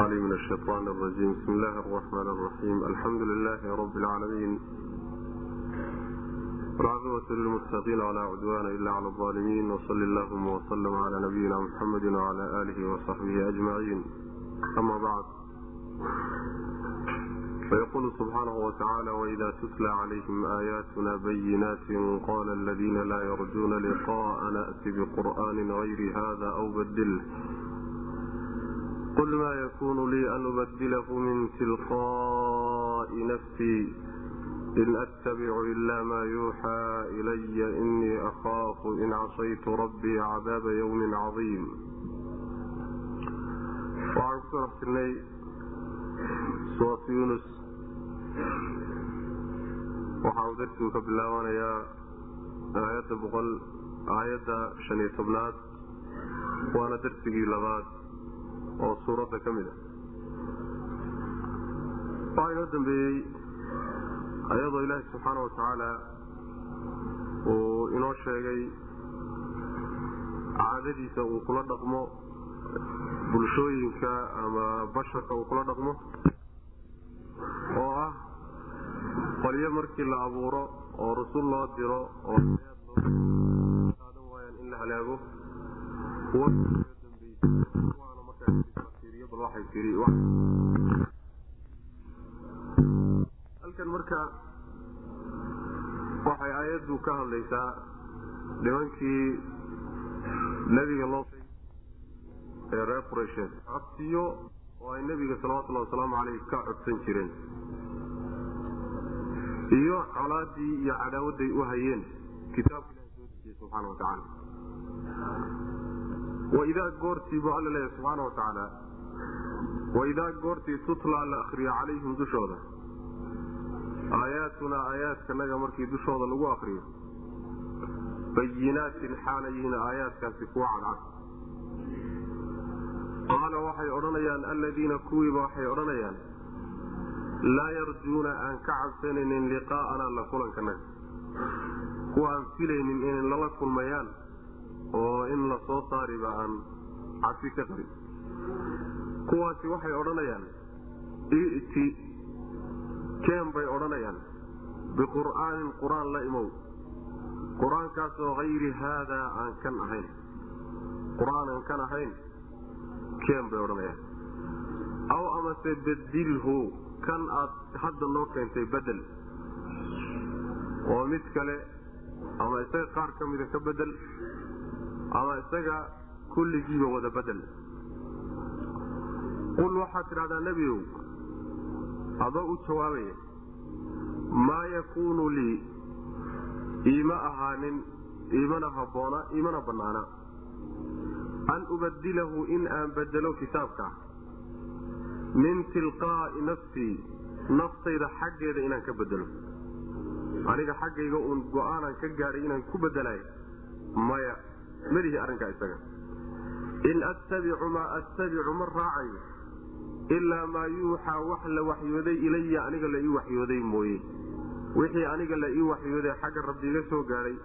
العليم من الشيطان الرجيم بسم الله الرحمن الرحيم الحمد لله رب العالمين والعاقبة للمتقين ولا عدوان إلا على الظالمين وصل اللهم وسلم على نبينا محمد وعلى آله وصحبه أجمعين أما بعد فيقول سبحانه وتعالى وإذا تتلى عليهم آياتنا بينات قال الذين لا يرجون لقاء نأتي بقرآن غير هذا أو بدله qul maa yakunu lii an ubadilahu min tilqaa'i nafsii in attabicu ilaa maa yuuxaa ilaya inii akhaafu in casaytu rabbii cadaaba yawmin cadiim waxaan ku soo dhex jirnay suuratu yunus waxa darsigu ka bilaabanayaa aayadda boqol aayadda shan iyo tobnaad waana darsigii labaad oo suuradda ka mid a waxaa inoo dambeeyey ayadoo ilaahi subxaana watacaala uu inoo sheegay caadadiisa uu kula dhaqmo bulshooyinka ama basharka uu kula dhaqmo oo ah qolyo markii la abuuro oo rusul loo diro oo qaadan waayaan in la halaago halkan marka waxay aayaddu ka hadlaysaa nimankii nebiga loo ee reer quraysheed codsiyo oo ay nebiga salawatullahi wasalaamu caleyh ka codsan jireen. Iyo colaadii iyo cadaawadday u hayeen. Kitaabka ilahi soo dejiyey subxaana wa tacaala waidaa goortii buu alla leeyahy subxaana wa tacaala waidaa goortii tutlaa la akriyo calayhim dushooda aayaatunaa aayaadkanaga markii dushooda lagu akriyo bayinaatin xaalayihiin aayaadkaasi kuwa cadcad qaala waxay odhanayaan alladiina kuwiiba waxay odhanayaan laa yarjuuna aan ka cabsanaynin liqaa'ana la kulankanaga kuwa aan filaynin inay nala kulmayaan oo in la soo saariba aan cabsi ka qabin kuwaasi waxay odhanayaan i'ti keen bay odhanayaan biqur'aanin qur'aan la imow. Qur'aankaasoo hayri haadaa aan kan ahayn. Qur'aan aan kan ahayn keen bay odhanayaan. Aw amase bedilhu kan aad hadda noo keentay bedel oo mid kale ama isaga qaar ka mida ka bedel ama isaga kulligiiba wada bedel qul waxaad tidhahdaa nebiow adoo u jawaabaya maa yakuunu lii iima ahaanin iimana habboona iimana bannaana. An ubadilahu in aan bedelo kitaabka min tilqaa'i nafsii naftayda xaggeeda inaan ka bedelo aniga xaggayga uun go'aanaan ka gaadhay inaan ku bedelayo maya melihi arrinkaa isaga. In attabicu maa attabicu ma raacayo ilaa maa yuuxaa wax la waxyooday ilaya aniga la ii waxyooday mooye. Wixii aniga la ii waxyooday xagga rabbi iga soo gaadhay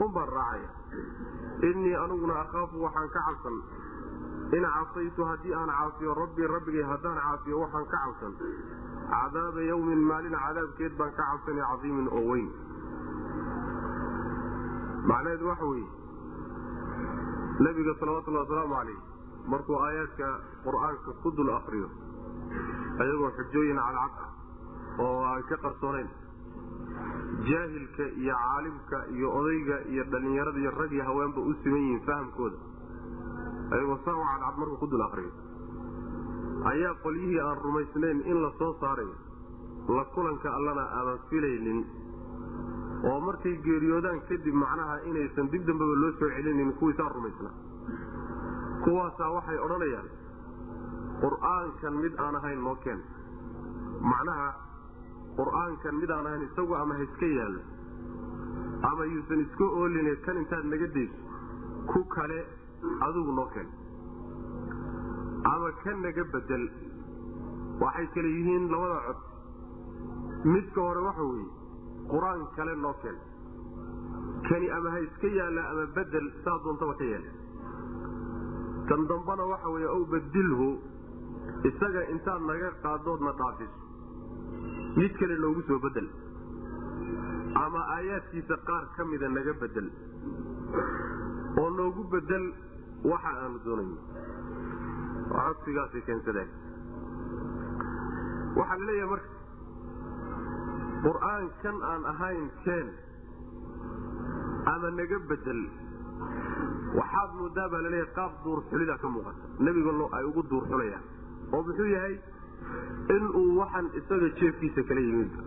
unbaan raacaya. Innii aniguna akhaafu waxaan ka cabsan. In casaytu haddii aan caasiyo rabbii rabbigay haddaan caasiyo waxaan ka cabsan. Cadaaba yawmin maalin cadaabkeed baan ka cabsanay cadiimin oo weyn. Macnaheedu waxa weeye nebiga salawatullahi wasalaamu calayh markuu aayaadka qur'aanka ku dul akriyo ayagoo xujooyin cadcad ah oo aan ka qarsoonayn jaahilka iyo caalimka iyo odayga iyo dhallinyarada iyo rag haweenba u siman yihiin fahamkooda ayagoo saa u cadcad markuu ku dul akriyo ayaa qolyihii aan rumaysnayn in la soo saarayo la kulanka allana aadan filaynin oo markay geeriyoodaan kadib macnaha inaysan dib dambeba loo soo celinin kuwiisaa rumaysnaa kuwaasaa waxay odhanayaan qur'aankan mid aan ahayn noo keen. Macnaha qur'aankan mid aan ahayn isagu ama ha iska yaallo ama yuusan iska ooline kan intaad naga dayso ku kale adigu noo keen. Ama ka naga bedel waxay kale yihiin labada cod. Midka hore waxa weeye qur'aan kale noo keen. Kani ama ha iska yaalla ama bedel saa doontaba ka yeela tan dambana waxa wey ow badilhu isaga intaad naga qaadoodna dhaafiso mid kale noogu soo bedel ama aayaadkiisa qaar ka mida naga bedel oo noogu bedel waxa aanu doonayno codsigaasay keensadeen waxaa la leeyahay marka qur'aankan aan ahayn keen ama naga bedel. Waxaad moodaa baa la leeyahay qaab duurxulida ka muuqata. Nebiga ay ugu duurxulayaan oo muxuu yahay? Inuu waxan isaga jeefkiisa kala yimidba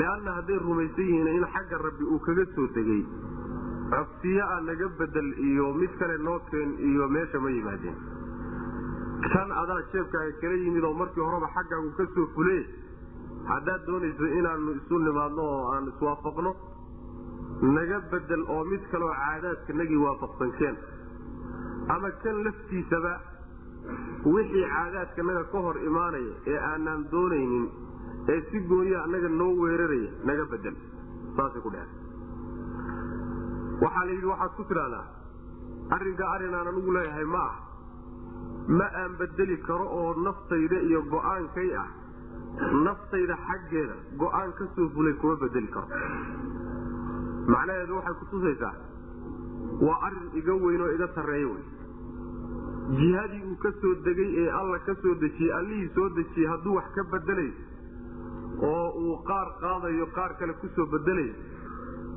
leanna hadday rumaysan yihiin in xagga rabbi uu kaga soo degay codsiyo a naga bedel iyo mid kale noo keen iyo meesha ma yimaadeen. Kan adaa jeefkaaga kala yimid oo markii horeba xaggaagu ka soo fule haddaad doonayso inaanu isu nimaadno oo aan iswaafaqno naga bedel oo mid kaleoo caadaadka nagii waafaqsan keen. Ama kan laftiisaba wixii caadaadka naga ka hor imaanaya ee aanaan doonaynin ee si gooniya annaga noo weeraraya naga bedel. Saasay ku dheheen waxaa la yidhi waxaad ku tidhahdaa arrinka arrin aan anigu leeyahay ma ah ma aan bedeli karo oo naftayda iyo go'aankay ah naftayda xaggeeda go'aan ka soo fulay kuma bedeli karo macnaheedu waxay kutusaysaa waa arrin iga weyn oo iga sarreeya wey jihadii uu ka soo degay ee alla ka soo dejiyey allihii soo dejiyey hadduu wax ka bedelayo oo uu qaar qaadayo qaar kale ku soo bedelayo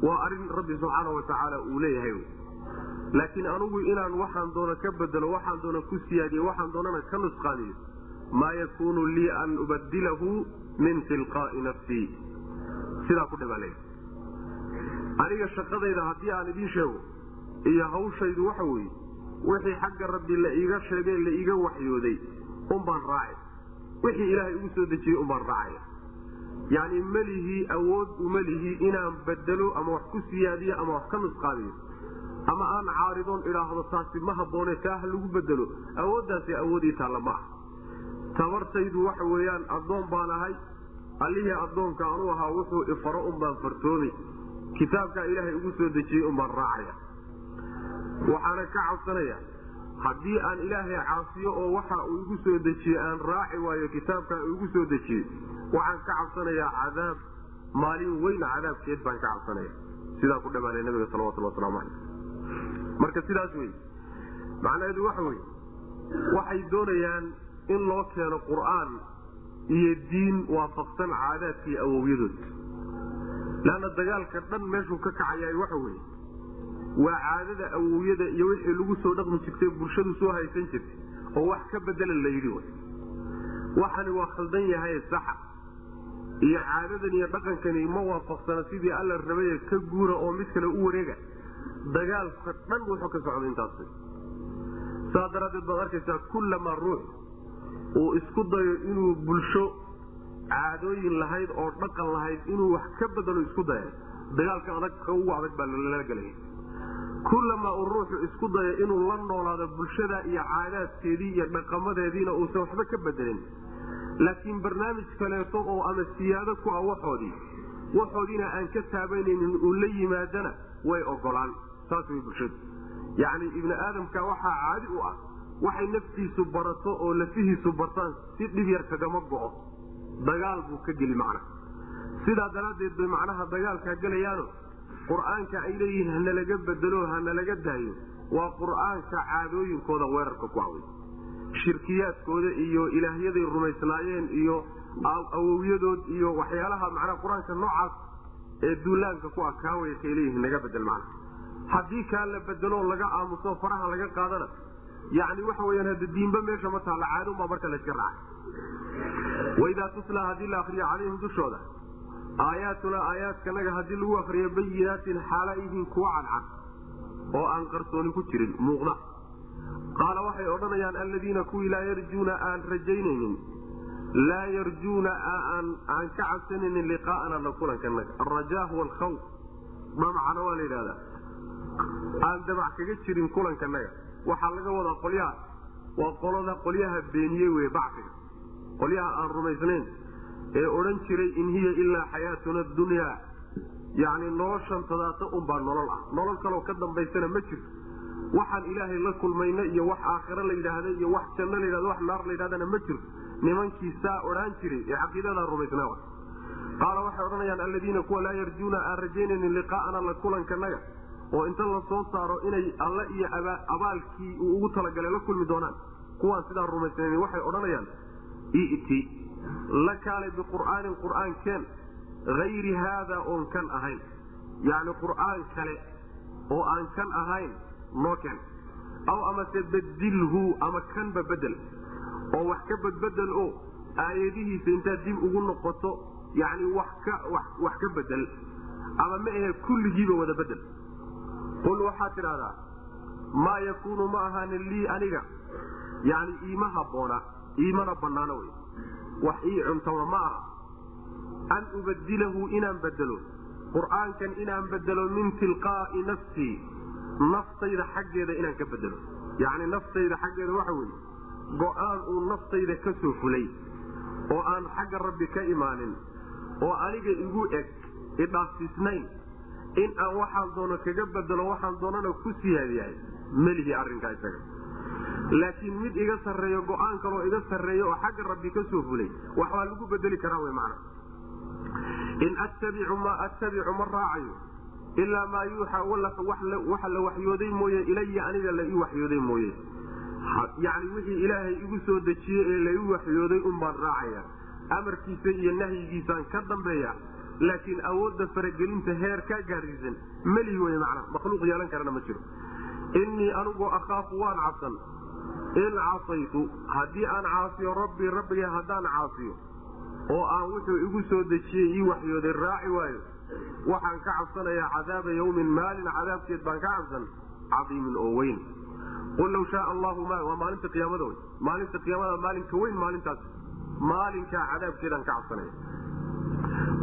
waa arrin rabbi subxaana wa tacaala uu leeyahay wy laakiin anugu inaan waxaan doono ka bedelo waxaan doona ku siyaadiyo waxaan doonana ka nusqaaniyo maa yakuunu lii an ubadilahu min tilqaai nafsii sidaa ku dhibaaley aniga shaqadayda haddii aan idiin sheego iyo hawshaydu waxa weeye wixii xagga rabbi la iiga sheegay la iiga waxyooday unbaan raacay. Wixii ilaahay igu soo dejiyey unbaan raacaya yacni melihii awood umelihii inaan bedelo ama wax ku siyaadiyo ama wax ka nusqaadiyo ama aan caaridoon idhaahdo taasi ma habboone taa ha lagu bedelo awooddaasi awoodii taalla ma ah tabartaydu waxa weeyaan addoon baan ahay allihii addoonka anu ahaa wuxuu ifaro unbaan fartoomi kitaabkaa ilaahay ugu soo dejiyey unbaan raacaya. Waxaana ka cabsanaya haddii aan ilaahay caasiyo oo waxa uu igu soo dejiyey aan raaci waayo kitaabkaa igu soo dejiyey waxaan ka cabsanayaa cadaab maalin weyn cadaabkeed baan ka cabsanaya. Sidaa ku dhammaanay nabiga salawatulli waslamu caleyh marka sidaas wey macnaheedu waxa wey waxay doonayaan in loo keeno qur'aan iyo diin waafaqsan caadaadkii awowyadood. Leanna dagaalka dhan meeshuu ka kacayaay waxa weeye waa caadada awowyada iyo wixii lagu soo dhaqmi jirtay bulshadu soo haysan jirtay oo wax ka bedela la yidhi wy waxani waa khaldan yahaye saxa iyo caadadan iyo dhaqankani ma waafaqsana sidii alla rabaye ka guura oo mid kale u wareega. Dagaalka dhan wuxuu ka socda intaas saa daraaddeed baad arkaysaa kullamaa ruux uu isku dayo inuu bulsho caadooyin lahayd oo dhaqan lahayd inuu wax ka bedelo isku daya dagaalka adag ka ugu adag baa lala gelaya kullamaa uu ruuxu isku dayo inuu la noolaado bulshada iyo caadaadkeedii iyo dhaqamadeediina uusan waxba ka bedelin laakiin barnaamij kaleeto oo ama siyaado ku ah waxoodii waxoodiina aan ka taabanaynin uu la yimaadana way ogolaan saas way bulshadu. Yacni ibni aadamka waxaa caadi u ah waxay naftiisu barato oo lafihiisu bartaan si dhib yar kagama go'o. Dagaal buu ka geli macna. Sidaa daraaddeed bay macnaha dagaalkaa gelayaano qur'aanka ay leeyihiin hanalaga bedelo hanalaga daayo waa qur'aanka caadooyinkooda weerarka ku away shirkiyaadkooda iyo ilaahyaday rumaysnaayeen iyo awowyadood iyo waxyaalaha macnaha qur'aanka noocaas ee duulaanka ku kaaway kay leeyihiin naga bedel macna. Haddii kaa la bedelo laga aamuso faraha laga qaadana yani waxa weyaan hada diinba meesha ma taalla caadunbaa marka layska raacay. Waidaa tutla haddii la akriyo calayhim dushooda aayaatuna aayaadkanaga haddii lagu akriyo bayinaatin xaala idin kuwa cadcad oo aan qarsooni ku jirin muuqda. Qaala waxay odhanayaan alladiina kuwii laa yarjuuna aan rajaynaynin laa yarjuuna aan ka cabsanaynin liqaa'ana la kulankanaga alrajaa huwa alkhawf dhamacana waa la yidhahdaa aan dabac kaga jirin kulankanaga waxaa laga wadaa qolyaha. Waa qolada qolyaha beeniyey wey bacfiga qolyaha aan rumaysnayn ee odhan jiray in hiya ilaa xayaatuna dunyaa yacni noloshan tadaata unbaa nolol ah. Nolol kaloo ka dambaysana ma jirto waxaan ilaahay la kulmayna iyo wax aakhiro la yidhaahda iyo wax janno la yidhahdo wax naar la yidhahdana ma jiro. Nimankii saa odhaan jiray ee caqiidadaa rumaysnaa qaala waxay odhanayaan alladiina kuwa laa yarjuuna aan rajaynaynin liqaa'ana la kulankanaga oo inta la soo saaro inay alle iyo abaalkii uu ugu talagalay la kulmi doonaan kuwaan sidaa rumaysnayn waxay odhanayaan i'ti la kaalay biqur'aanin qur'aan keen hayri haada oon kan ahayn. Yacni qur'aan kale oo aan kan ahayn noo keen. Aw amase badilhu ama kanba bedel oo wax ka badbedel oo aayadihiisa intaad dib ugu noqoto yacni wax ka wax ka bedel ama ma ahe kulligiiba wada bedel qul waxaad tidhahdaa maa yakuunu ma ahaanin lii aniga yani iima habboona iimana bannaano wey wax ii cuntama ma aha an ubadilahu inaan bedelo qur'aankan inaan bedelo min tilqaa'i nafsii naftayda xaggeeda inaan ka bedelo yacni naftayda xaggeeda waxa weeye go'aan uu naftayda ka soo fulay oo aan xagga rabbi ka imaanin oo aniga igu eg idhaafsiisnayn in aan waxaan doono kaga bedelo waxaan doonana ku siyaadiyahay melihi arrinkaa isaga. Laakiin mid iga sarreeyo go'aan kaloo iga sarreeya oo xagga rabbi ka soo fulay waxbaa lagu bedeli karaa wy macna. In attabicu maa attabicu ma raacayo. Ilaa maa yuuxaa waxa la waxyooday mooye ilaya aniga la ii waxyooday mooye. Yacni wixii ilaahay igu soo dejiyey ee la ii waxyooday un baan raacaya amarkiisa iyo nahyigiisaan ka dambeeya laakiin awoodda faragelinta heer kaa gaadhsiisan melihi wey macna makhluuq yeelan karana ma jiro. Innii anigoo akhaafu waan cabsan. In casaytu haddii aan caasiyo rabbii rabbiga haddaan caasiyo oo aan wuxuu igu soo dejiyey ii waxyooday raaci waayo waxaan ka cabsanayaa cadaaba yawmin maalin cadaabkeed baan ka cabsan cadiimin oo weyn. Qul law shaa allahu waa maalinta qiyaamada wey maalinta qiyaamada maalinka weyn maalintaas. Maalinkaa cadaabkeedaan ka cabsanaya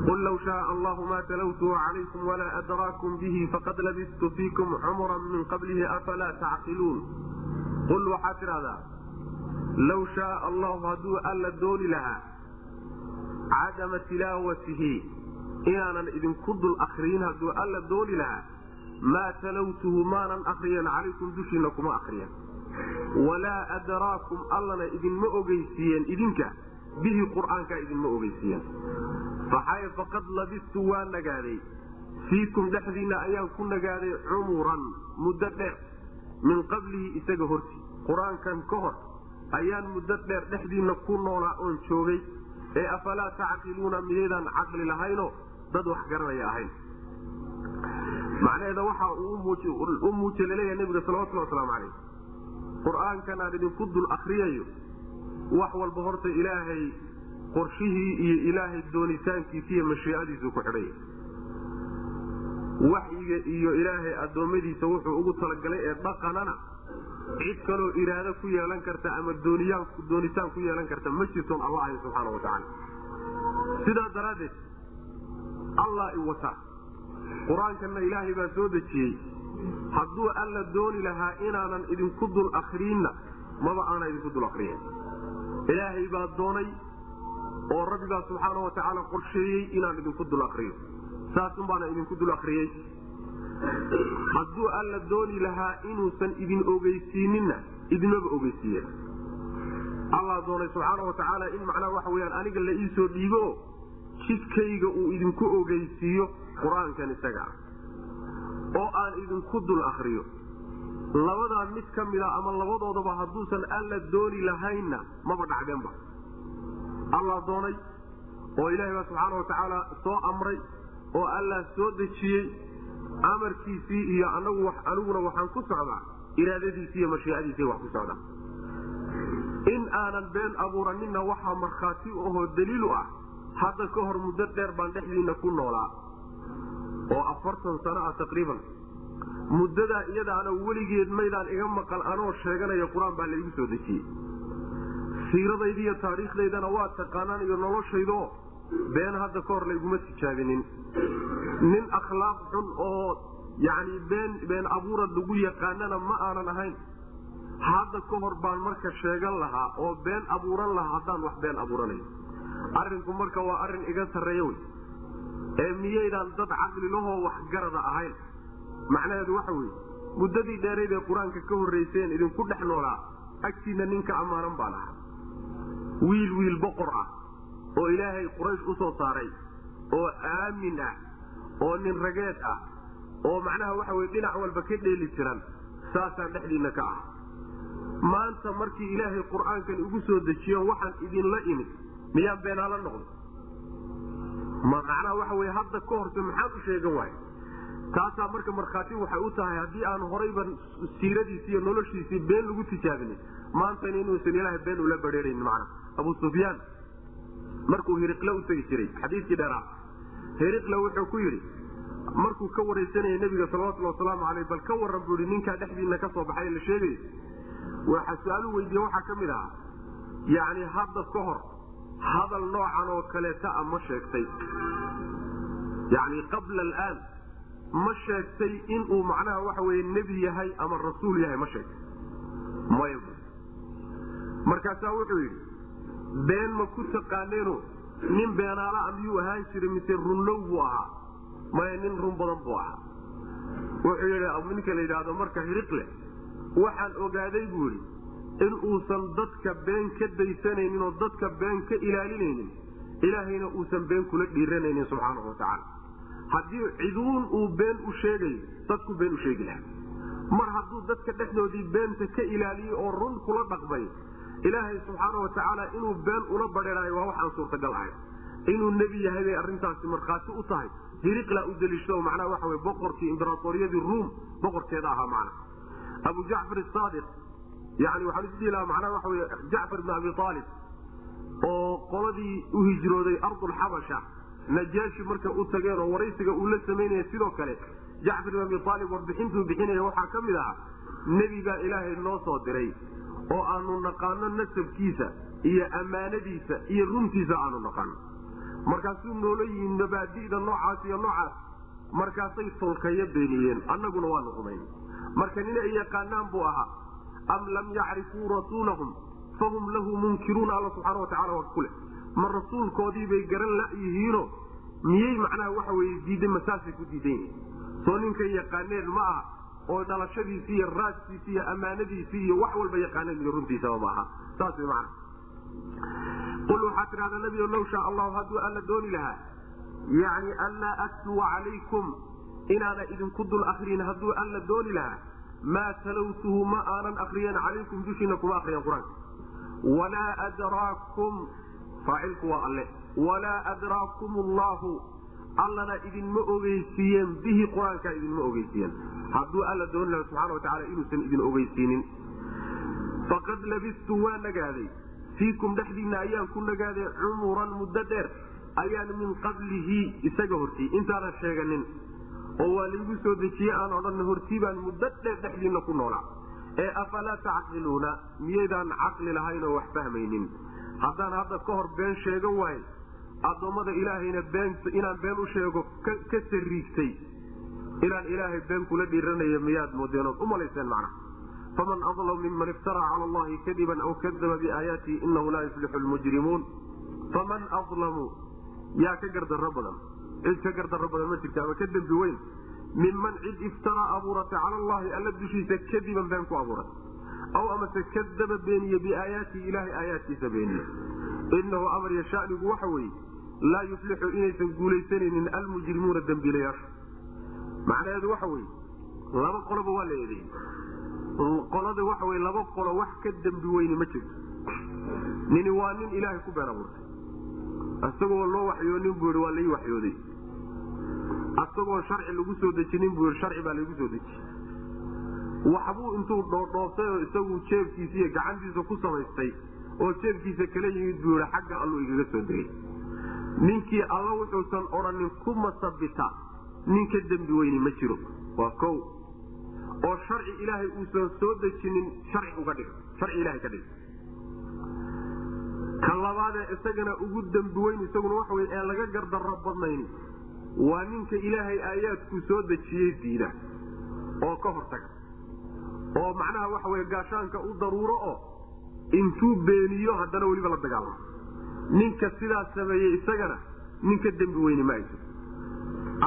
qul law shaaa allahu ma talawtuhu calaykum walaa adraakum bihi faqad labistu fiikum cumran min qablihi afalaa tacqiluun qul waxaad tidhahdaa law shaaa allahu hadduu alla dooni lahaa cadama tilaawatihi inaanan idinku dul akriyin hadduu alla dooni lahaa maa talawtuhu maanan akriyan calaykum dushiina kuma akriyan walaa adraakum allana idinma ogeysiiyeen idinka bihi qur'aankaa idinma ogeysiiyeen faxay faqad labistu waa nagaaday. Fiikum dhexdiinna ayaan ku nagaaday cumuran muddo dheer min qablihi isaga hortii. Qur'aankan ka hor ayaan muddo dheer dhexdiinna ku noolaa oon joogay. Ee afalaa tacqiluuna miyaydaan caqli lahaynoo dad wax garanaya ahayn. Macnaheeda waxa uu u muujiye la leeyahay nabiga salawatulli wasalaamu calayh qur'aankan aan idinku dul akriyayo wax walba horta ilaahay qorshihii iyo ilaahay doonitaankiisa iyo mashiicadiisu ku xidhaya waxyiga iyo ilaahay addoommadiisa wuxuu ugu talagalay ee dhaqanana cid kaloo iraado ku yeelan karta ama doonitaan ku yeelan karta ma jirtoon alla ahayn subxaana wa tacaala. Sidaa daraaddeed allah i qur'aankanna ilaahay baa soo dejiyey. Hadduu alla dooni lahaa inaanan idinku dul akriinna maba aanan idinku dul akriyen ilaahay baa doonay oo rabbigaa subxaana wa tacaala qorsheeyey inaan idinku dul akriyo saasun baana idinku dul akriyey hadduu alla dooni lahaa inuusan idin ogeysiininna idinmaba ogeysiiyeen allah doonay subxaana wa tacaala in macnaha waxa weyaan aniga la iisoo dhiibo jidkayga uu idinku ogeysiiyo qur'aankan isaga. Ah oo aan idinku dul akriyo labadaa mid ka mida ama labadoodaba hadduusan alla dooni lahaynna maba dhacdeenba allah doonay oo ilaahay baa subxaana wa tacaala soo amray oo allah soo dejiyey amarkiisii iyo anagu aniguna waxaan ku socdaa iraadadiisi iyo mashiicadiisi wax ku socdaa. In aanan been abuuraninna waxaa markhaati ahoo daliilu ah hadda ka hor muddo dheer baan dhexdiina ku noolaa. Oo afartan sano ah taqriiban muddadaa iyadaana weligeed maydaan iga maqal anoo sheeganaya qur'aan baa laigu soo dejiyey siiradayda iyo taariikhdaydana waa taqaanaan iyo noloshaydo been hadda ka hor layguma tijaabinin. Nin akhlaaq xun oo yacni been been abuurad lagu yaqaanana ma aanan ahayn. Hadda ka hor baan marka sheegan lahaa oo been abuuran lahaa haddaan wax been abuuranayo arrinku marka waa arrin iga sarreeya wey. Ee miyaydaan dad caqlilahoo waxgarada ahayn. Macnaheedu waxa weeye muddadii dheerayd ee qur'aanka ka horrayseen idinku dhex noolaa agtiinna ninka ammaanan baan ahaa wiil wiil boqor ah oo ilaahay quraysh u soo saaray oo aamin ah oo nin rageed ah oo macnaha waxa weye dhinac walba ka dheeli jiran saasaan dhexdiinna ka ah maanta markii ilaahay qur'aankan igu soo dejiyo waxaan idinla imid miyaan beenaala noqdo macnaha waxa weye hadda ka horse maxaad u sheegan waay taasaa marka markhaati waxay u tahay haddii aan horayba siiradiisi iyo noloshiisii been lagu tijaabinin maantana inuusan ilaahay been ula badheerayn macna abu sufyaan markuu hiriqle u tegi jiray xadiiskii dheeraa hiriqle wuxuu ku yidhi markuu ka waraysanaya nebiga salawatulli wasalaamu caleyh bal ka warran buu ihi ninkaa dhexdiina ka soo baxay la sheegay. Waxa su'aalu weydiiye waxaa ka mid ahaa yacni hadda ka hor hadal noocan oo kaleeta a ma sheegtay. Yacni qabla alaan ma sheegtay inuu macnaha waxa weye nebi yahay ama rasuul yahay ma sheegtay. Maya markaasaa wuxuu yidhi been ma ku taqaaneeno nin beenaala a miyuu ahaan jiray mise runlow buu ahaa? Maya nin run badan buu ahaa. Wuxuu yidhi ninka la yidhaahdo marka hiriqle waxaan ogaaday buu yidhi in uusan dadka been ka daysanaynin oo dadka been ka ilaalinaynin ilaahayna uusan been kula dhiiranaynin subxaanahu watacaala haddii ciduun uu been u sheegayo dadku been u sheegi lahaa. Mar hadduu dadka dhexdoodii beenta ka ilaaliyey oo run kula dhaqmay ilaahay subxaana watacaala inuu been ula badheeraayo waa waxaan suurtagal ahay. Inuu nebi yahay bay arrintaasi markhaati u tahay. Hiriqla u daliishado macnaha waxa wey boqorkii imberaatoriyadii ruum boqorkeeda ahaa macna. Abu jacfar saadiq yani waxaan isdhihi lahaa macnaha waxa wey jacfar ibn abi aalib oo qoladii u hijrooday ardulxabasha najaashi markay u tageen oo waraysiga uu la samaynaya sidoo kale jacfar ibn abi aalib warbixintuu bixinaya waxaa ka mid ahaa nebi baa ilaahay noo soo diray oo aanu naqaano nasabkiisa iyo ammaanadiisa iyo runtiisa aanu naqaano. Markaasuu noola yihiin mabaadida noocaas iyo noocaas markaasay tolkayo beeniyeen annaguna waanu rumayn. Marka nin ay yaqaanaan buu ahaa am lam yacrifuu rasuulahum fahum lahu munkiruuna alla subxaana watacala waa kule ma rasuulkoodiibay garan layihiino miyey macnaha waxa weye diiday masaasay ku diidan yihiin soo ninkay yaqaaneen ma aha oo dhalashadiisi iyo raaskiisi iyo ammaanadiisii iyo wax walba yaqaaneen iyo runtiisaba ma aha. Saas way macana qul waxaa tidhahdaa nebigo low shaa allahu hadduu alla dooni lahaa yani anlaa atluwa calaykum inaana idinku dul akriyin hadduu alla dooni lahaa maa talawtuhu ma aanan akriyan calaykum dushiina kuma akriyan qur'aanka. Walaa adraakum faacilku waa alle. Walaa adraakum allahu allana idinma ogeysiiyeen bihi qur'aankaa idinma ogeysiiyeen. Hadduu alla dooni laha subxana wa tacala inuusan idin ogeysiinin. Faqad labistu waa nagaaday. Fiikum dhexdiinna ayaan ku nagaaday cumuran muddo dheer. Ayaan min qablihi isaga hortii intaanan sheeganin. Oo waa laygu soo dejiye aan odhan hortii baan muddo dheer dhexdiinna ku noolaa. Ee afalaa tacqiluuna? Miyaydaan caqli lahayn oo wax fahmaynin. Haddaan hadda ka hor been sheegan waayo addoommada ilaahayna inaan been u sheego ka sariigtay inaan ilaahay been kula dhiiranayo miyaad u malayseen macnaha faman adlam miman iftaraa cala allahi kadiban aw kadaba biaayaatihi inahu laa yuflixu lmujrimuun faman adlamu yaa ka gardarro badan. Cid ka gardarro badan ma jirta ama ka dembi weyn. Minman cid iftaraa abuuratay cala allahi alla dushiisa kadiban been ku abuuratay aw amase kadaba beeniye biaayaatihi ilahay aayaadkiisa beeniye. Inahu amar iyo shanigu waxa weeye laa yuflixu inaysan guulaysanaynin almujrimuuna dembiilayaasha. Macnaheedu waxa weye laba qoloba waa la eedeeyey. Qolada waxa wey laba qolo wax ka dembi weyni ma jirto. Nini waa nin ilaahay ku been abuurtay. Isagoo loo waxyoonin buu yii waa lai waxyooday. Isagoo sharci lagu soo dejinin buu yii sharci baa laygu soo dejiyey waxbuu intuu dhoodhoobtay oo isagu jeebkiisa iyo gacantiisa ku samaystay oo jeebkiisa kala yimid buu yii xagga alluu igaga soo degay ninkii alla wuxuusan odhanin ku masabita nin ka dembi weyni ma jiro. Waa o oo sharci ilaahay uusan soo dejinin harci uga dhig. Harci ilahay ka dhig. Ka labaadee isagana ugu dembi weyn isaguna waxa wey ee laga gardarro badnayn. Waa ninka ilaahay aayaadku soo dejiyey diina. Oo ka hortaga. Oo macnaha waxa wey gaashaanka u daruuro oo intuu beeniyo haddana weliba la dagaalamo ninka sidaas sameeyey isagana ninka dembi weyni ma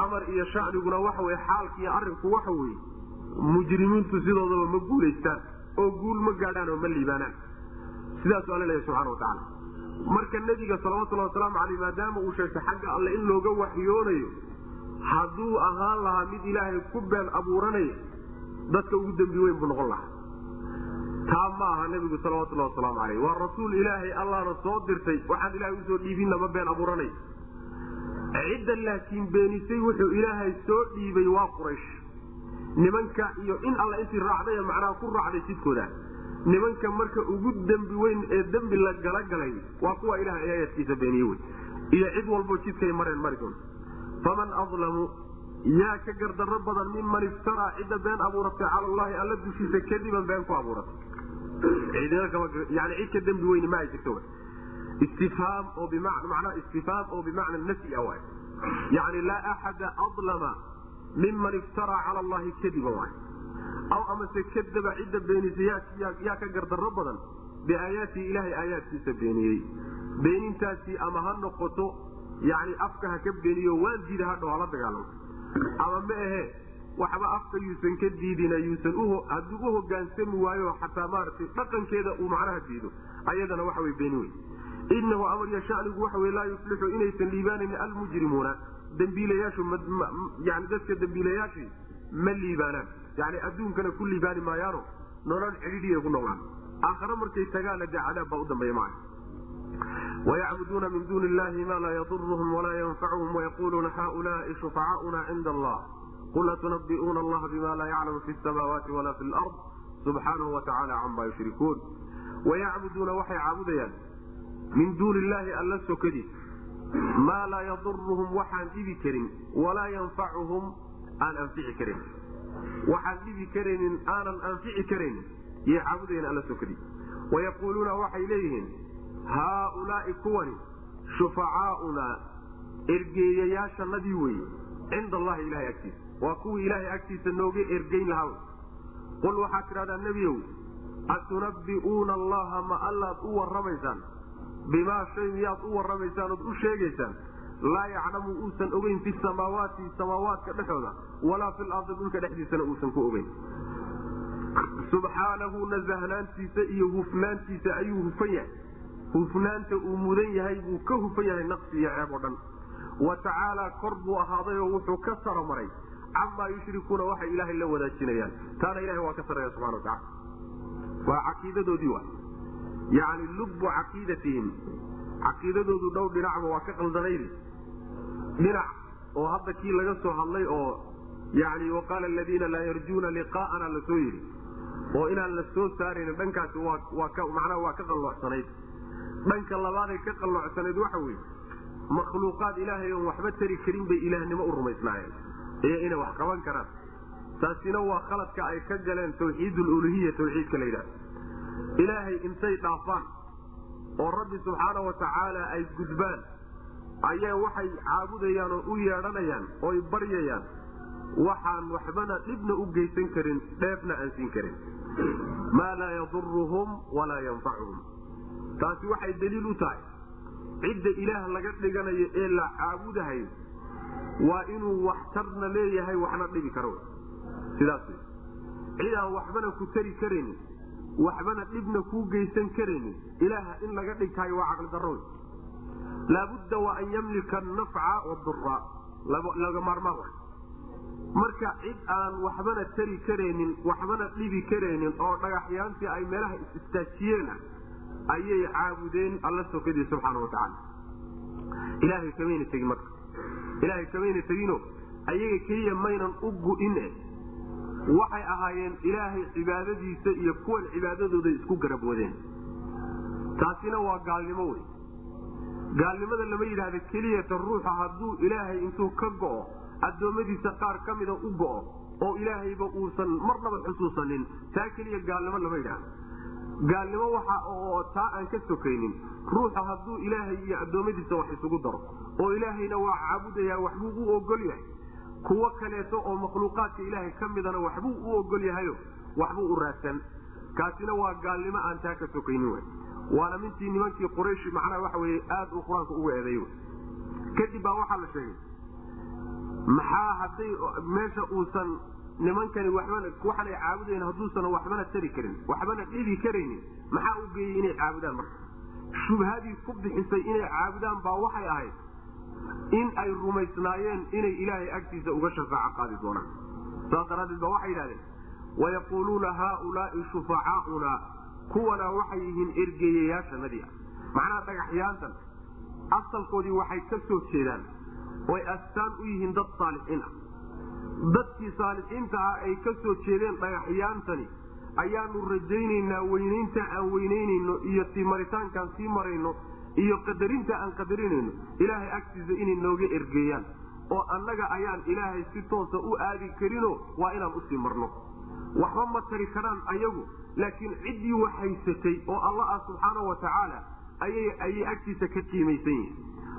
amar iyo shaniguna waxa wey xaalkiiyo arrinku waxa weye mujrimiintu sidoodaba ma guulaystaan oo guul ma gaadhaan oo ma liibaanaan. Sidaasuu alla leeyahy subxana watacaala marka nebiga salawatullhi wasalaamu caleyh maadaama uu sheegtay xagga alle in looga waxyoonayo hadduu ahaan lahaa mid ilaahay ku been abuuranaya dadka ugu dembi weyn buu noqon lahaa taa ma aha nebigu salawatullahi wasalaamu caleyh waa rasuul ilaahay allahna soo dirtay. Waxaan ilahay u soo dhiibinna ma been abuuranay. Cidda laakiin beenisay wuxuu ilaahay soo dhiibay waa quraysh. Nimanka iyo in alla intii raacday macnaha ku raacday jidkooda. Nimanka marka ugu dembi weyn ee dembi la galagalay waa kuwa ilahay aayaadkiisa beeniye wey iyo cid walbo jidkay mareen mari doonta faman adlamu yaa ka gardarro badan miman iftaraa cidda been abuuratay cala allahi alla dushiisa kadiban been ku abuuratay yani cid ka dembi weyni ma ay jirto istifhaam oo bimacnaa istifhaam oo bimacna nafyi ah waay yani laa axada adlama miman iftaraa cala allahi kadiban waay aw amase kadaba cidda beenisa yaa ka gardarro badan biaayaatii ilaahay aayaadkiisa beeniyey. Beenintaasi ama ha noqoto yani afka ha ka beeniyo waan diida hadhow hala dagaalamo. Ama ma ahe waxba afka yuusan ka diidin yuusan hadduu u hogaansami waayo xataa maaragtay dhaqankeeda uu macnaha diido ayadana waxa wey beeni wey inahu amriya shanigu waxa wey laa yuflixu inaysan liibaanayn almujrimuuna. Dembiilayaashu yani dadka dembiilayaashii ma liibaanaan. Yani adduunkana ku liibaani maayaano nolol cidhiidhiya ku noqdaan aakhare markay tagaana dee cadaab baa u dambeeya maca wayacbuduuna min duuni illahi ma laa yaduruhum walaa yanfacuhum wayaquluuna haulaai shufacaauna cinda allah qul atunabi'uuna allaha bima laa yaclamu fi samaawaati walaa fi lard subxaanahu watacala cama yushrikuun wayacbuduuna waxay caabudayaan min duuni illaahi alla sokadiis maa laa yaduruhum waxaan dhibi karin walaa yanfacuhum aan anfici karin waxaan dhibi karaynin aanan anfici karaynin yay caabudayaan alla sokadiis wayaquuluuna waxay leeyihiin haaulaai kuwani shufacaaunaa ergeeyayaashanadii weye cinda allahi ilahay agtiisa waa kuwii ilaahay agtiisa nooga ergeyn lahaa. Qul waxaad tidhahdaa nebiyow atunabbi'uuna allaha ma allaad u warramaysaan? Bimaa shay miyaad u warramaysaan ood u sheegaysaan? Laa yaclamu uusan ogeyn fi samaawaati samaawaadka dhexooda walaa fi lardi dhulka dhexdiisana uusan ku ogeyn. Subxaanahu nasahnaantiisa iyo hufnaantiisa ayuu hufan yahay. Hufnaanta uu mudan yahay buu ka hufan yahay naqsi iyo ceeb oo dhan. Wa tacaalaa kor buu ahaaday oo wuxuu ka saramaray camaa yushrikuuna waxay ilaahay la wadaajinayaan. Taana ilahay waa ka sarreeya subxana wa tacala waa caqiidadoodii wa yani lubbu caqiidatihim. Caqiidadoodu dhow dhinacba waa ka qaldanaydi dhinac oo hadda kii laga soo hadlay oo yani waqaala aladiina laa yarjuuna liqaa'ana la soo yidhi. Oo inaan la soo saarayn dhankaasi manaa waa ka qaloocsanayd dhanka labaaday ka qaloocsanayd waxa weye makhluuqaad ilaahay oon waxba tari karin bay ilaahnimo u rumaysnaayeen iyo inay wax qaban karaan. Taasina waa khaladka ay ka galeen tawxiidululuhiya tawxiidka la yidhahda ilaahay intay dhaafaan oo rabbi subxaana wa tacaala ay gudbaan ayaa waxay caabudayaan oo u yeedhanayaan ooy baryayaan. Waxaan waxbana dhibna u geysan karin dheefna aan siin karin. Maa laa yaduruhum walaa yanfacuhum taasi waxay daliil u tahay. Cidda ilaah laga dhiganayo ee la caabudahayo waa inuu waxtarna leeyahay waxna dhibi karo. Sidaas cid aan waxbana ku tari karaynin waxbana dhibna kuu geysan karaynin ilaaha in laga dhigtahay waa caqli darro. Laabudda wa an yamlika anafca wadura laga maarmaan marka cid aan waxbana tari karaynin waxbana dhibi karaynin oo dhagaxyaantii ay meelaha is-istaajiyeen ayay caabudeen alla sokadii subxaana watacaala ilaahay kamayna tegin marka ilaahay kamayna tegino ayaga keliya maynan u gu'ine. Waxay ahaayeen ilaahay cibaadadiisa iyo kuwan cibaadadooda isku garab wadeen taasina waa gaalnimo wey gaalnimada lama yidhaahda keliyata ruuxa hadduu ilaahay intuu ka go'o addoommadiisa qaar ka mida u go'o oo ilaahayba uusan marnaba xusuusanin taa keliya gaalnimo lama yidhaahdo gaalnimo waxa taa aan ka sokaynin ruuxa hadduu ilaahay iyo addoommadiisa wax isugu daro oo ilaahayna waa caabudaya waxbuu u ogol yahay. Kuwo kaleeto oo makhluuqaadka ilaahay ka midana waxbuu u ogol yahayo waxbuu u raadsan. Kaasina waa gaalnimo aan taa ka sokaynin w waana mintii nimankii quraysh macnaha waxa weye aada uu qur'aanka uga eedeey kadib baa waxaa la sheegay maxaa hadday meesha uusan nimankani waxbana waxanay caabudayn hadduusan waxbana tari karin waxbana dhibi karaynin maxaa u geeyey inay caabudaan marka? Shubhadii ku bixisay inay caabudaan baa waxay ahayd in ay rumaysnaayeen inay ilaahay agtiisa uga shafaaco qaadi doonaan. Saas daraaddeed ba waxay yidhahdeen wayaquuluuna haaulaai shufacaauna kuwana waxay yihiin ergeeyayaashanadii ah macnaha dhagaxyaantan asalkoodii waxay ka soo jeedaan oy astaan u yihiin dad saalixiin ah dadkii saalixiinta ah ay ka soo jeedeen dhagaxyaantani ayaanu rajaynaynaa weynaynta aan weynaynayno iyo sii maritaankaan sii marayno iyo qadarinta aan qadarinayno ilaahay agtiisa inay nooga ergeeyaan oo annaga ayaan ilaahay si toosa u aadi karino waa inaan u sii marno. Waxba ma tari karaan ayagu laakiin ciddii wax haysatay oo alla ah subxaana wa tacaala ayay agtiisa ka qiimaysan yihiin.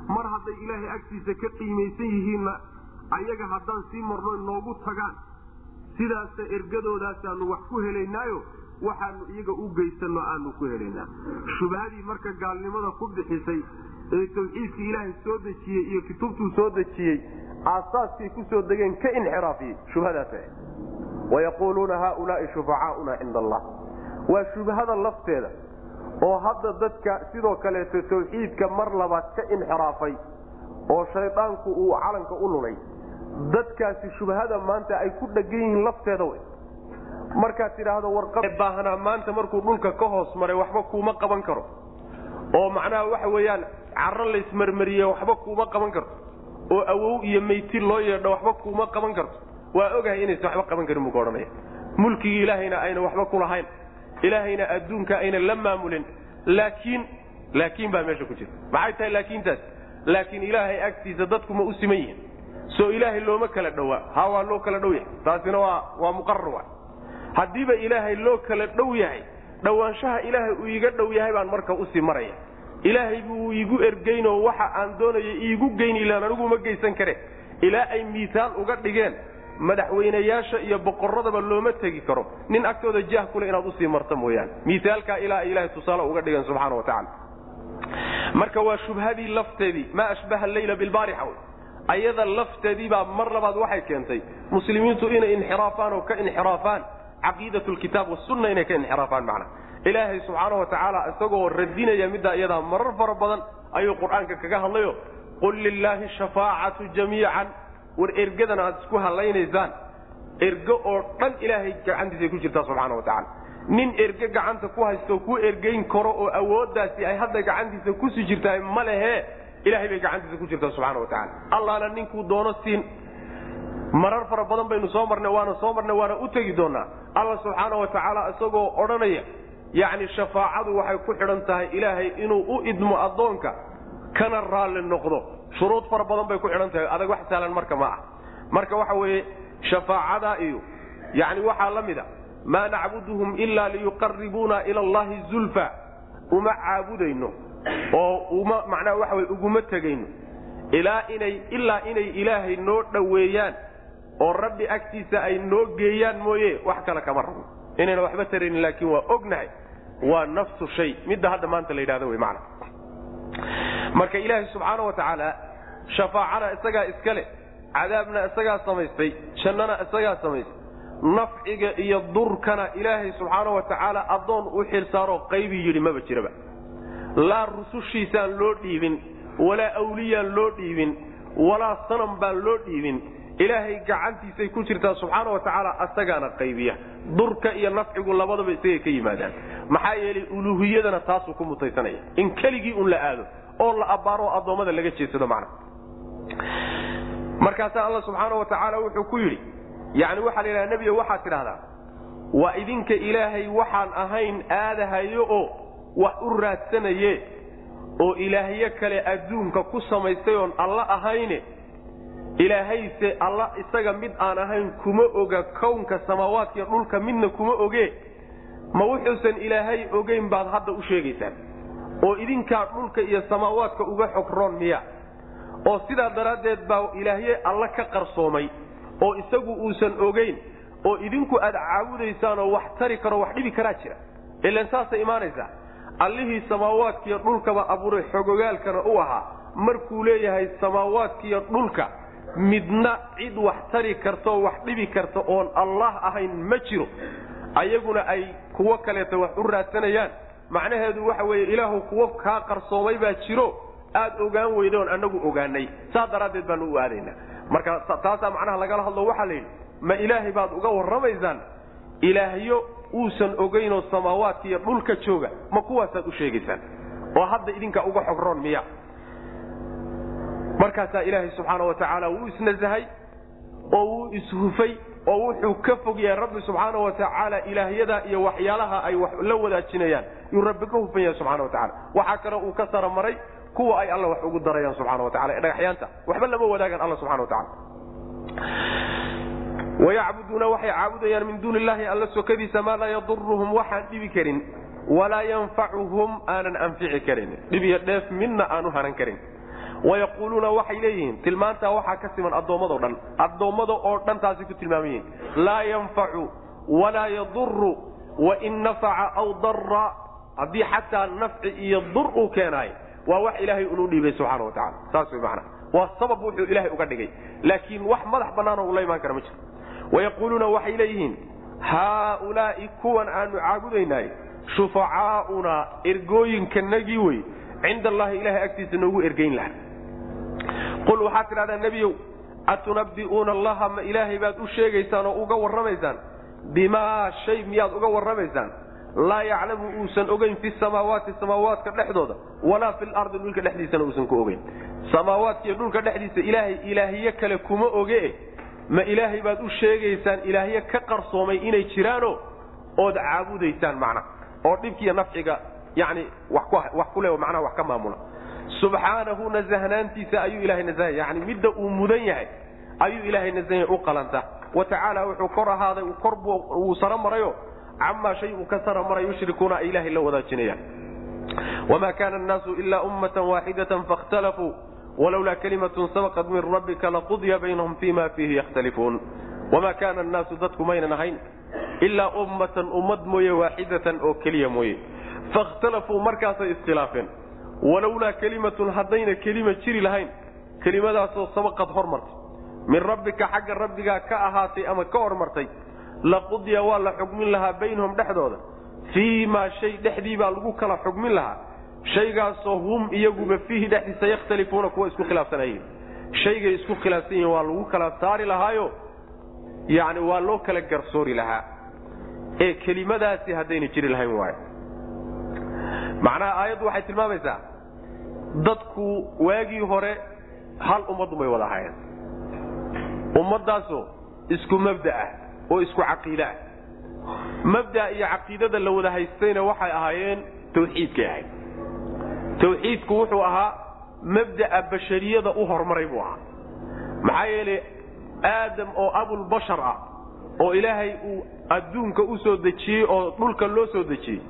Mar hadday ilaahay agtiisa ka qiimaysan yihiinna ayaga haddaan sii marno noogu tagaan sidaasa ergadoodaasanu wax ku helaynaayo waxaanu iyaga u geysanno aanu ku helaynaa. Shubhadii marka gaalnimada ku bixisay ee tawxiidkii ilaahay soo dejiyey iyo kutubtuu soo dejiyey aasaaskay ku soo degeen ka inxiraafiyey shubhadaas wayaquuluuna haaulaai shufacaauna cinda allah waa shubhada lafteeda oo hadda dadka sidoo kaleeto tawxiidka mar labaad ka inxiraafay oo shaydaanku uu calanka u lulay dadkaasi shubhada maanta ay ku dhegan yihiin lafteeda wey markaad tidhaahdo warqabaahanaa maanta markuu dhulka ka hoos maray waxba kuuma qaban karo. Oo macnaha waxa weeyaan caro laysmarmariye waxba kuuma qaban karto oo awow iyo meyti loo yeedho waxba kuuma qaban karto waa ogahay inaysan waxba qaban karin buu ka odhanaya. Mulkigii ilaahayna ayna waxba kulahayn ilaahayna adduunka ayna la maamulin. Laakiin laakiin baa meesha ku jirta maxay tahay laakiintaas? Laakiin ilaahay agtiisa dadku ma u siman yihiin soo ilaahay looma kala dhowaa ha waa loo kala dhow yahay. Taasina waa waa muqarar wa haddiiba ilaahay loo kala dhow yahay dhowaanshaha ilaahay uu iiga dhow yahay baan marka u sii maraya. Ilaahay buu iigu ergeynoo waxa aan doonaya iigu geyn ilaan anigu geysan kare. Ilaa ay miisaal uga dhigeen madaxweynayaasha iyo boqoradaba looma tegi karo. Nin agtooda jah kule inaad u sii marta mooyaane. Miisaalkaa ilaa ay ilahay tusaale uga dhigeen subxaana wa tacala marka waa shubhadii lafteedii maa ashbaha leyla bilbaarixa ayada lafteedii baa mar labaad waxay keentay muslimiintu inay inxiraafaan oo ka inxiraafaan caqiidat lkitaab wasunna inay ka inxiraafaan macna. Ilaahay subxaana wa tacaala isagoo radinaya middaa iyadaa marar fara badan ayuu qur'aanka kaga hadlayo qul lilaahi shafaacatu jamiican. War ergadan aad isku halaynaysaan ergo oo dhan ilaahay gacantiisay ku jirtaa subxaana wa tacala nin erge gacanta ku haysto ku ergeyn karo oo awooddaasi ay hadda gacantiisa ku sii jirtahay ma lehe ilahay bay gacantiisa ku jirtaa subxana wa tacala allaana ninkuu doono siin. Marar fara badan baynu soo marnay waana soo marnay waana u tegi doonaa. Alla subxaana wa tacaala isagoo odhanaya yacni shafaacadu waxay ku xidhan tahay ilaahay inuu u idmo addoonka kana raalli noqdo. Shuruud fara badan bay ku xidhan tahay adag wax sahlan marka ma ah marka waxa weeye shafaacadaa iyo yacni waxaa la mid a maa nacbuduhum ilaa liyuqaribuuna ila allahi zulfa. Uma caabudayno oo uma macnaha waxa weye uguma tegayno. Ilaa inay ilaa inay ilaahay noo dhoweeyaan oo rabbi agtiisa ay noo geeyaan mooye wax kale kama rabno. Inayna waxba taraynin laakiin waa ognahay waa nafsu shay. Midda hadda maanta la yidhahdo wey macna marka ilaahay subxaana wa tacaala shafaacana isagaa iskale cadaabna isagaa samaystay jannana isagaa samaystay nafciga iyo durkana ilaahay subxaana wa tacaala addoon u xilsaaroo qaybii yidhi maba jiraba laa rusushiisaan loo dhiibin walaa awliyaan loo dhiibin walaa sanam baan loo dhiibin. Ilaahay gacantiisay ku jirtaa subxaana wa tacaala asagaana qaybiya. Durka iyo nafcigu labadaba isagay ka yimaadaan. Maxaa yeelay uluuhiyadana taasuu ku mutaysanaya. In keligii un la aado oo la abbaaro oo addoommada laga jeedsado macna. Markaasaa alla subxaana wa tacaala wuxuu ku yidhi yacni waxaa la yidhaha nebiga waxaad tidhahdaa waa idinka ilaahay waxaan ahayn aadahayo oo wax u raadsanaye oo ilaahyo kale adduunka ku samaystay oon alla ahayne ilaahayse alla isaga mid aan ahayn kuma oga kownka samaawaadkiiyo dhulka midna kuma oge ma wuxuusan ilaahay ogeyn baad hadda u sheegaysaan. Oo idinkaa dhulka iyo samaawaadka uga xogroon miya oo sidaa daraaddeed baa ilaahye alla ka qarsoomay oo isagu uusan ogeyn oo idinku aad caabudaysaan oo wax tari karo wax dhibi karaa jira. Ilan saasay imaanaysaa allihii samaawaadkiiyo dhulkaba abuuray xogogaalkana u ahaa. Markuu leeyahay samaawaadkiiyo dhulka midna cid wax tari karta oo wax dhibi karta oon allah ahayn ma jiro. Ayaguna ay kuwo kaleeta wax u raadsanayaan. Macnaheedu waxa weeye ilaahu kuwo kaa qarsoomay baa jiro. Aad ogaan weyda oon anagu ogaanay. Saas daraaddeed baanu u aadaynaa marka taasaa macnaha lagala hadlo. Waxaa la yidhi ma ilaahay baad uga warramaysaan ilaahyo uusan ogaynoo samaawaadka iyo dhulka jooga ma kuwaasaad u sheegaysaan? Oo hadda idinka uga xogroon miya. Markaasaa ilaahay subxaana wa tacaala wuu isnasahay oo wuu ishufay oo wuxuu ka fog yahay rabbi subxaana wa tacaala ilaahyada iyo waxyaalaha ay wax la wadaajinayaan. Yuu rabbi ka hufan yahay subxana wa tacala waxaa kale uu ka saramaray kuwa ay alla wax ugu darayaan subxana wa tacala ee dhagaxyaanta. Waxba lama wadaagaan alla subxana wa tacala wayacbuduuna waxay caabudayaan min duuni illahi alla sokadiisa maa laa yaduruhum waxaan dhibi karin walaa yanfacuhum aanan anfici karin dhib iyo dheef midna aanu hanan karin wayaquuluuna waxay leeyihiin tilmaantaa waxaa ka siman addoommado dhan addoommada oo dhan taasi ku tilmaaman yihiin laa yanfacu walaa yaduru wain nafaca aw dara haddii xataa nafci iyo dur uu keenaayo waa wax ilaahay unu dhiibay subxana wa tacala saas way macana waa sabab wuxuu ilaahay uga dhigay laakiin wax madax bannaanoo ula imaan kara ma jiro wayaquuluuna waxay leeyihiin haaulaai kuwan aanu caabudaynay shufacaauna ergooyinkanagii wey cinda allahi ilahay agtiisa noogu ergayn laha qul waxaad tidhahdaa nebiyow atunabbi'uuna allaha ma ilaahay baad u sheegaysaan oo uga warramaysaan bimaa shay miyaad uga warramaysaan laa yaclamu uusan ogeyn fi samaawaati samaawaadka dhexdooda walaa fi lardi dhulka dhexdiisana uusan ku ogeyn samaawaadkiiyo dhulka dhexdiisa ilaahay ilaahiye kale kuma oge ma ilaahay baad u sheegaysaan ilaahye ka qarsoomay inay jiraano ood caabudaysaan macna oo dhibkiiyo nafciga yani wax ku le macnaha wax ka maamula. Subxaanahu nasahnaantiisa ayuu ilahay nasahaya yani midda uu mudan yahay ayuu ilaahay nasahaya u qalanta. Wa tacaala wuxuu kor ahaaday kor wuu saro marayo camaa shay uu ka saro maray yushrikuuna ay ilaahay la wadaajinayaan wma kana annaasu ila ummata waaxidatan fakhtalafuu walowlaa kalimatun sabaqat min rabbika laqudya baynahum fima fiihi yakhtalifuun wamaa kaana annaasu dadku maynan ahayn ilaa ummatan ummad mooye waaxidatan oo keliya mooye fakhtalafuu markaasay iskhilaafeen walowlaa kelimatun haddayna kelima jiri lahayn kelimadaasoo sabaqad hormartay min rabbika xagga rabbigaa ka ahaatay ama ka hormartay laqudya waa la xugmin lahaa baynahum dhexdooda fii maa shay dhexdii baa lagu kala xugmin lahaa shaygaasoo hum iyaguba fiihi dhexdiisa yakhtalifuuna kuwa isku khilaafsanayiin shaygay isku khilaafsan yihiin waa lagu kala saari lahaayo. Yani waa loo kala garsoori lahaa. Ee kelimadaasi haddayna jiri lahayn waayo. Macnaha aayaddu waxay tilmaamaysaa dadku waagii hore hal ummadun bay wada ahaayeen. Ummaddaasoo isku mabda ah oo isku caqiide ah. Mabda iyo caqiidada la wada haystayna waxay ahaayeen tawxiidkay ahayd tawxiidku wuxuu ahaa mabda'a bashariyada u horumaray buu ahaa. Maxaa yeelay aadam oo abulbashar ah oo ilaahay uu adduunka u soo dejiyey oo dhulka loo soo dejiyey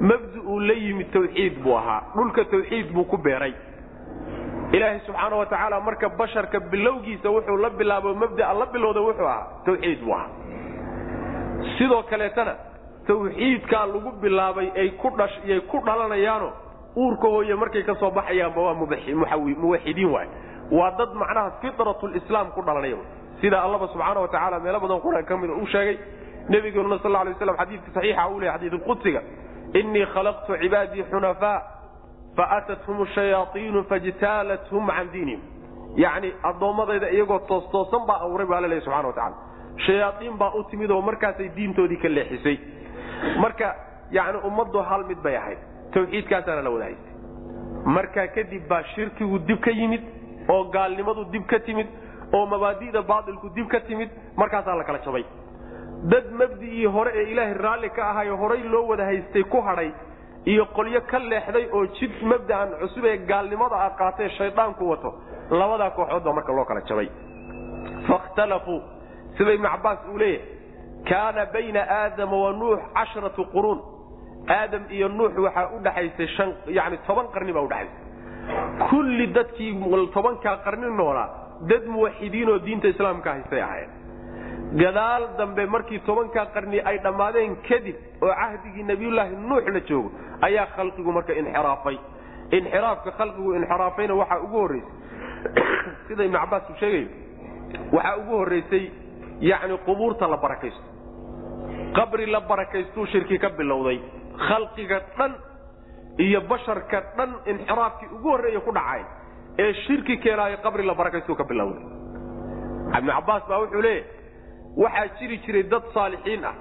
mabda uu la yimid tawxiid buu ahaa. Dhulka tawxiid buu ku beeray. Ilaahay subxaana wa tacaala marka basharka bilowgiisa wuxuu la bilaabo mabdaa la bilowda wuxuu ahaa tawxiid buu ahaa. Sidoo kaleetana tawxiidkaa lagu bilaabay ay ku dhashyay ku dhalanayaano uurka hooye markay ka soo baxayaanba waa muwaxidiin waay. Waa dad macnaha fitratulislaam ku dhalanaya sida allaba subxaana wa tacaala meelo badan qur'aan ka mida uu sheegay. Nabigeenuna sal lay slam xadiidka saxiixa uu leey xadiidulqudsiga innii khalaqtu cibaadii xunafaa faatathum shayaaiinu fajtaalathum can diinihim. Yacni addoommadayda iyagoo toostoosan baa abuuray baa laleeya subxana wa tacala shayaaiin baa u timid oo markaasay diintoodii ka leexisay. Marka yani ummaddu hal mid bay ahayd tawxiidkaasaana la wada haystay. Markaa kadib baa shirkigu dib ka yimid oo gaalnimadu dib ka timid oo mabaadi'da baatilku dib ka timid markaasaa la kala jabay. Dad mabdi'ii hore ee ilaahay raalli ka ahayo horay loo wada haystay ku hadhay iyo qolyo ka leexday oo jid mabda'an cusub ee gaalnimada a qaatee shaydaanku wato labadaa kooxood baa marka loo kala jabay. Fakhtalafuu sida ibnu cabbaas uu leeyahay kaana bayna aadama wa nuux casharatu quruun aadam iyo nuux waxaa u dhaxaysay shan yani toban qarni baa udhaxaysay kulli dadkii tobankaa qarni noolaa dad muwaxidiin oo diinta islaamka haystay ahaayeen. Gadaal dambe markii tobankaa qarni ay dhammaadeen kadib oo cahdigii nabiyullaahi nuux la joogo ayaa khalqigu marka inxiraafay. Inxiraafka khalqigu inxiraafayna waxaa ugu horraysay sida ibnu cabbaas uu sheegayo waxaa ugu horraysay yacni qubuurta la barakaysto. Qabri la barakaystuu shirki ka bilowday khalqiga dhan iyo basharka dhan inxiraafkii ugu horreeya ku dhacay ee shirki keenaayo qabri la barakaystuu ka bilowday. Ibnu cabbaas baa wuxuu leeyahy waxaa jiri jiray dad saalixiin ah.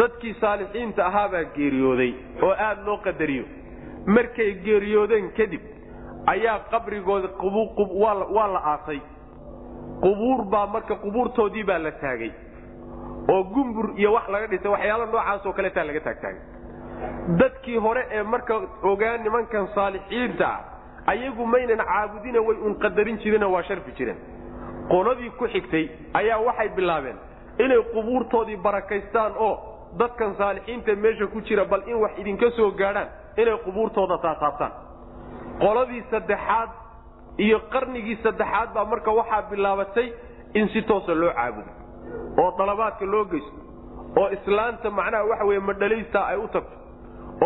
Dadkii saalixiinta ahaabaa geeriyooday oo aad loo qadariyo. Markay geeriyoodeen kadib ayaa qabrigooda waa la aasay. Qubuur baa marka qubuurtoodii baa la taagay. Oo gumbur iyo wax laga dhisay waxyaalo noocaasoo kaleetaa laga taagtaagay dadkii hore ee marka ogaa nimankan saalixiinta ah ayagu maynan caabudina way un qadarin waa sharfi jireen. Qoladii ku xigtay ayaa waxay bilaabeen inay qubuurtoodii barakaystaan oo dadkan saalixiinta meesha ku jira bal in wax idinka soo gaadhaan inay qubuurtooda taasaabtaan qoladii saddexaad iyo qarnigii saddexaad baa marka waxaa bilaabatay in si toosa loo caabudo oo dalabaadka loo geysto oo islaanta macnaha waxa weye madhalaystaa ay u tagto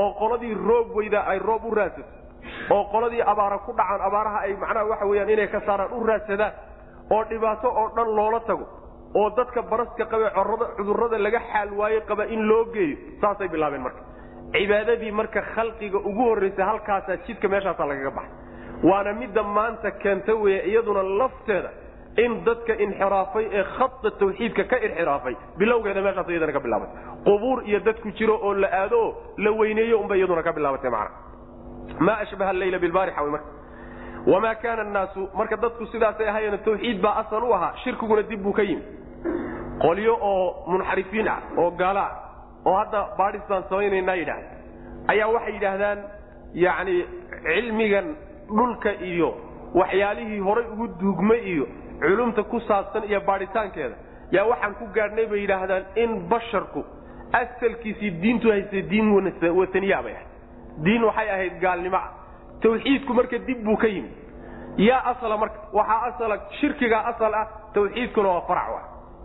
oo qoladii roob weydaa ay roob u raadsato oo qoladii abaara ku dhacaan abaaraha ay macnaha waxa weyaan inay ka saaraan u raadsadaan oo dhibaato oo dhan loola tago oo dadka baraska qabe cudurrada laga xaal waaye qaba in loo geeyo saasay bilaabeen marka. Cibaadadii marka khalqiga ugu horraysay halkaasaa jidka meeshaasaa lagaga baxay. Waana midda maanta keenta weeye iyaduna lafteeda in dadka inxiraafay ee khada tawxiidka ka inxiraafay. Bilowgeeda meeshaas iyadana ka bilaabatay. Qubuur iyo dadku jiro oo la aado la weyneeyo unbay iyaduna ka bilaabatay macna. Maa ashbaha alleyla bilbaarixa wy marka? Wamaa kaana annaasu marka dadku sidaasay ahaayeen tawxiid baa asal u ahaa shirkiguna dib buu ka yimi. Qolyo oo munxarifiin ah oo gaalo ah oo hadda baadhis samaynaynaa yidhaahda ayaa waxay yidhaahdaan yacni cilmigan dhulka iyo waxyaalihii horay ugu duugmay iyo culumta ku saabsan iyo baadhitaankeeda. Yaa waxaan ku gaadhnay bay yidhaahdaan in basharku asalkiisii diintu haystay diin wataniya bay ahayd. Diin waxay ahayd gaalnimo. Ah tawxiidku marka dib buu ka yimi yaa asala marka waxaa asala shirkigaa asal ah tawxiidkuna waa farac ah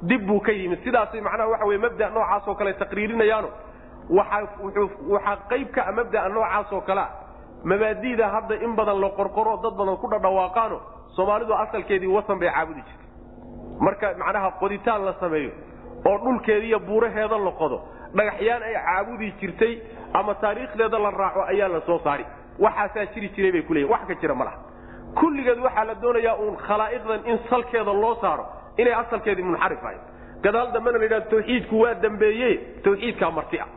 dib buu ka yimid. Sidaasay macnaha waxa weye mabda noocaasoo kale taqriirinayaano. Waxaa qayb ka a mabdaa noocaasoo kalea mabaadida hadda in badan la qorqoro dad badan ku dhadhawaaqaano soomaalidu asalkeedii wasan bay caabudi jirtay. Marka macnaha qoditaan la sameeyo oo dhulkeediiyo buuraheeda la qodo dhagaxyaan ay caabudi jirtay ama taariikhdeeda la raaco ayaa la soo saari. Waxaasaa jiri jiray bay kuleeyiin wax ka jira ma kulligeed waxaa la doonayaa uun khalaa'iqdan in salkeeda loo saaro inay asalkeedii munxarif ahayd gadaal dambena la yidhahdo tawxiidku waa dambeeye tawxiidkaa marti ah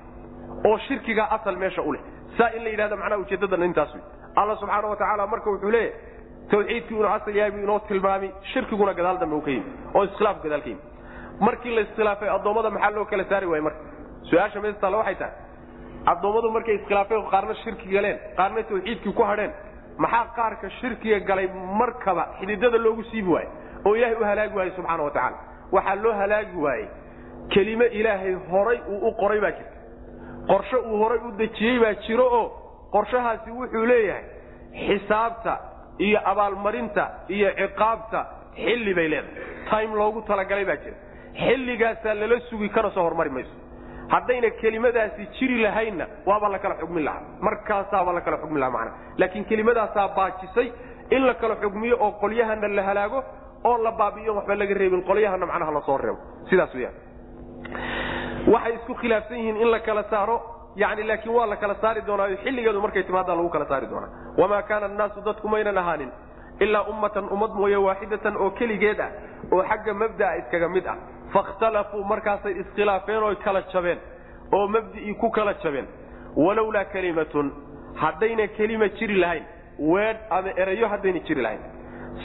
oo shirkigaa asal meesha u leh. Saa in la yidhahda macnaha ujeeddadana intaas wey alla subxaana wa tacaala marka wuxuu leeyahay tawxiidkii inuu asal yahay buu inoo tilmaami shirkiguna gadaal dambe uu ka yimi oo iskhilaaf gadaal ka yimi markii la iskhilaafay addoommada maxaa loo kala saari waayey marka? Su'aasha meestaale waxay tahay addoommadu markay iskhilaafeen qaarna shirki galeen qaarna tawxiidkii ku hadheen. Maxaa qaarka shirkiga galay markaba xididada loogu siibi waaye oo ilaahay u halaagi waayey subxaana wa tacaala? Waxaa loo halaagi waayey kelime ilaahay horay uu u qoray baa jirta. Qorshe uu horay u dejiyey baa jiro oo qorshahaasi wuxuu leeyahay xisaabta iyo abaalmarinta iyo ciqaabta xilli bay leedahay. Time loogu talagalay baa jira. Xilligaasaa lala sugi kana soo hormari mayso. Haddayna kelimadaasi jiri lahaynna waaba la kala xugmin lahaa. Markaasaaba la kala xugmin lahaa macana laakiin kelimadaasaa baajisay in la kala xugmiyo oo qolyahana la halaago oo la baabi'iyo waxba laga reebin qolyahana macnaha la soo reebo. Sidaas weyaan waxay isku khilaafsan yihiin in la kala saaro yani laakiin waa la kala saari doonaayo xilligeedu markay timaadaan lagu kala saari doonaa. Wamaa kaana annaasu dadku maynan ahaanin ilaa ummatan ummad mooye waaxidatan oo keligeed ah oo xagga mabda'a iskaga mid ah. Fakhtalafuu markaasay iskhilaafeen oy kala jabeen oo mabdi'ii ku kala jabeen. Walowlaa kelimatun haddayna kelima jiri lahayn weedh ama erayo haddayna jiri lahayn.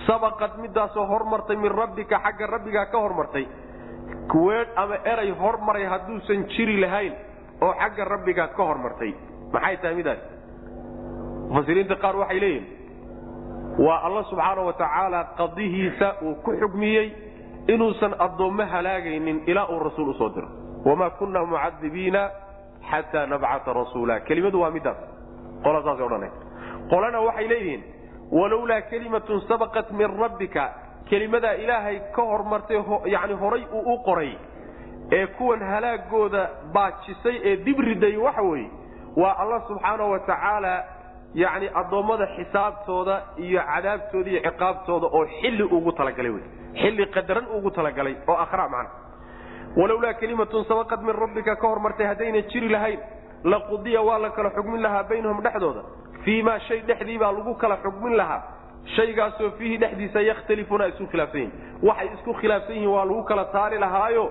Sabaqad midaasoo hormartay min rabbika xagga rabbigaa ka hormartay. Weedh ama eray hormaray hadduusan jiri lahayn oo xagga rabbigaa ka hormartay. Maxay tahay midaas mufasiriinta qaar waxay leeyihiin waa alla subxaana wa tacaala qadihiisa uu ku xugmiyey inuusan addoommo halaagaynin ilaa uu rasuul u soo diro. Wamaa kunna mucadibiina xataa nabcata rasuula. Kelimadu waa midaas qola saasay odhanay qolana waxay leeyihiin walowlaa kelimatun sabaqat min rabbika. Kelimadaa ilaahay ka hormartay yani horay uu u qoray ee kuwan halaagooda baajisay ee dib riday waxa weeye waa alla subxaana wa tacaala yacni addoommada xisaabtooda iyo cadaabtooda iyo ciqaabtooda oo xilli ugu talagalay wey xilli qadaran ugu talagalay oo akhra macna walowlaa kelimatun sabaqad min rabbika ka hormartay haddayna jiri lahayn laqudiya waa la kala xugmin lahaa baynahum dhexdooda. Fii maa shay dhexdii baa lagu kala xugmin lahaa. Shaygaasoo fiihi dhexdiisa yakhtalifuuna ay isku khilaafsan yihiin waxay isku khilaafsan yihiin waa lagu kala saari lahaayo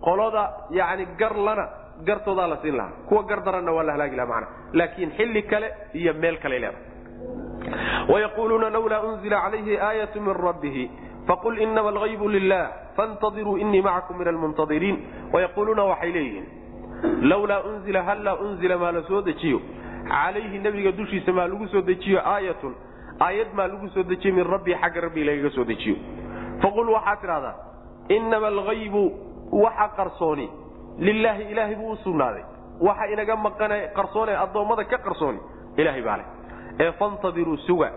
qolada yani garlana gartoodaa la siin lahaa. Kuwa gar daranna waa la halaagi lahaa macana laakiin xilli kale iyo meel kale leedahay. Wayaquuluuna lawlaa unzila calayhi aayatu min rabbihi. Faqul inama algaybu lilah faاntadiruu inii macakum min almuntadiriin wayaquuluuna waxay leeyihiin. Lawlaa unzila hallaa unzila maa la soo dejiyo? Calayhi nebiga dushiisa maa lagu soo dejiyo aayatun? Aayad maa lagu soo dejiyo min rabbii xagga rabbii lagaga soo dejiyo. Faqul waxaad tidhahdaa inama algaybu waxa qarsooni. Lilaahi ilaahay buu u sugnaaday. Waxa inaga maqana qarsoone addoommada ka qarsooni. Ilaahay baa leh. Ee fantadiruu suga.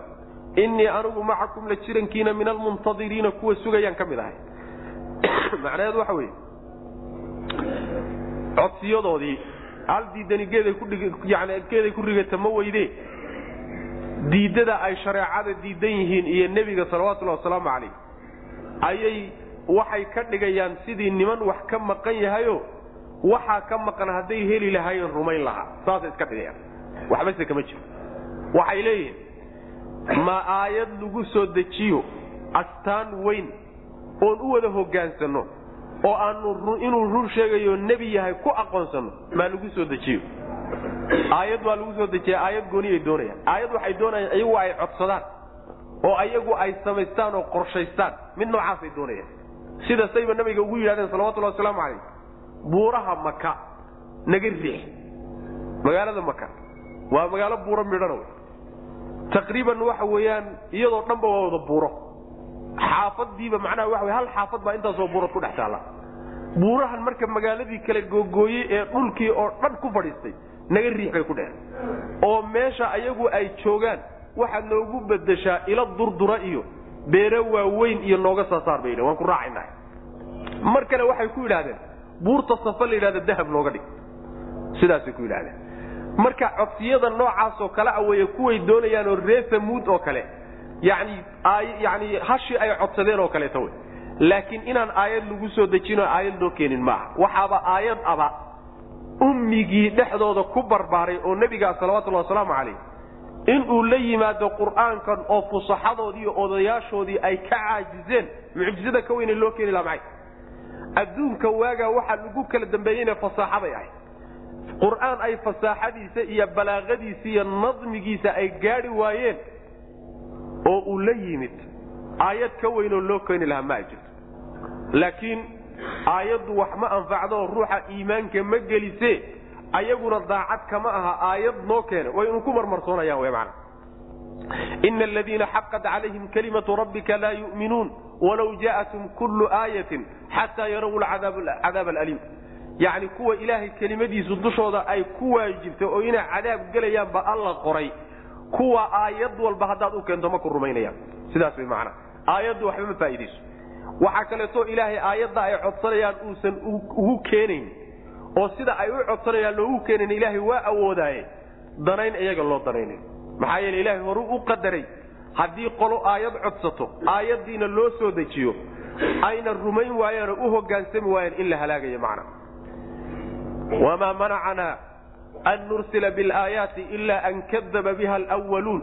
Innii anigu macakum la jirankiina min almuntadiriina kuwa sugayaan ka mid ahay. Macnaheedu waxa weeye. Codsiyadoodii hal diidani geeday kudhiyani geeday ku rigata ma weyde? Diiddada ay shareecada diidan yihiin iyo nebiga salawatullahi wasalaamu calayh ayay waxay ka dhigayaan sidii niman wax ka maqan yahayo waxaa ka maqan hadday heli lahaayeen rumayn lahaa saasay iska dhigayaan. Waxbase kama jiro. Waxay leeyihiin ma aayad lagu soo dejiyo astaan weyn oon u wada hoggaansanno oo aanu inuu run sheegayo nebi yahay ku aqoonsanno maa lagu soo dejiyo? Aayad waa lagu soo dejiya aayad gooniyay doonayaan. Aayad waxay doonayaan iyagu ay codsadaan oo ayagu ay samaystaan oo qorshaystaan. Mid noocaasay doonayaan sida sayba nabiga ugu yidhahdeen salawatullahi wasalaamu calayh buuraha maka naga riix. Magaalada maka waa magaalo buuro midhano. Taqriiban waxa weeyaan iyadoo dhanba waa wada buuro. Xaafadiiba macnaha waxa wey hal xaafad baa intaasoo buurood ku dhex taalla. Buurahan marka magaaladii kale googooyey ee dhulkii oo dhan ku fadhiistay naga riix bay ku dheheen oo meesha ayagu ay joogaan waxaad noogu bedeshaa ila durdura iyo beero waaweyn iyo nooga saasaar bay yidhn waan ku raacaynaha mar kale waxay ku yidhahdeen buurta safa la yidhahda dahab nooga dhig. Sidaasay ku yidhahdeen marka codsiyada noocaasoo kale a weeye kuway doonayaan oo samuud oo kale yani yani hashii ay codsadeen oo kaleeta wey laakiin inaan aayad lagu soo dejinoo aayad loo keenin maaha. Waxaaba aayad aba ummigii dhexdooda ku barbaaray oo nebigaa salawatullhi wasalaamu calayh inuu la yimaado qur'aankan oo fusaxadoodii odayaashoodii ay ka caajizeen mucjizada ka weyne loo keeni laha maxay? Adduunka waagaa waxaa lagu kala dambeeyeyna fasaaxaday ahayd qur'aan ay fasaaxadiisa iyo balaaqadiisa iyo nadmigiisa ay gaadhi waayeen oo uu la yimid. Aayad ka weynoo loo keeni lahaa ma jirto laakiin aayaddu wax ma anfacdoo ruuxa iimaanka ma gelise ayaguna daacad kama aha aayad noo keena way inu ku marmarsoonayaan w man ina aladiina xaqat calayhim kalimatu rabbika laa yu'minuun walaw jaatum kullu aayatin xataa yaraw cadaab alaliim. Yacni kuwa ilaahay kelimadiisu dushooda ay ku waajibtay oo inay cadaab gelayaanba alla qoray. Kuwa aayad walba haddaad u keento ma ku rumaynayaan. Sidaas way macnaa aayaddu waxba ma faa'iidayso. Waxaa kaleeto ilaahay aayadda ay codsanayaan uusan ugu keenayn oo sida ay u codsanayaan loogu keenayn ilaahay waa awoodaaye danayn iyaga loo danaynin maxaa yeele ilaahay horuu u qadaray. Haddii qolo aayad codsato aayaddiina loo soo dejiyo ayna rumayn waayeenoo u hogaansami waayeen in la halaagayo macna. Wamaa manacanaa an nursila bilaayaati ilaa an kadaba biha alwaluun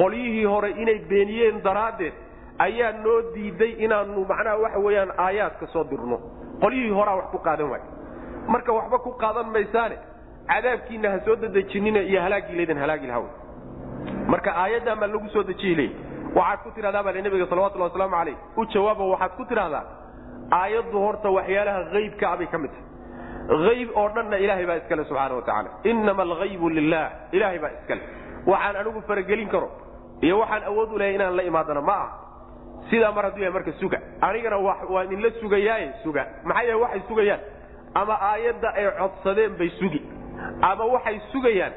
qolyihii hore inay beeniyeen daraaddeed ayaa noo diiday inaanu macnaha waxa weeyaan aayaadka soo dirno. Qolyihii horaa wax ku qaadan waay marka waxba ku qaadan maysaane cadaabkiina ha soo dadejinina iyo halaagii laydin halaagi laha marka aayaddan baa lagu soo dejiyi leey waxaad ku tidhahdaa baa nabiga salawatullahi wasalaamu calayh u jawaabo waxaad ku tidhahdaa aayaddu horta waxyaalaha haybka abay ka mid tahay. Ayb oo dhanna ilaahay baa iskale subxaana watacaala inama alghaybu lilah ilaahay baa iskale waxaan anigu faragelin karo iyo waxaan awood u lehay inaan la imaadana. Ma ah sidaa mar hadduu yahay marka suga. Anigana waa idinla sugayaaye suga. Maxaa yeele waxay sugayaan ama aayadda ay codsadeen bay sugi ama waxay sugayaan.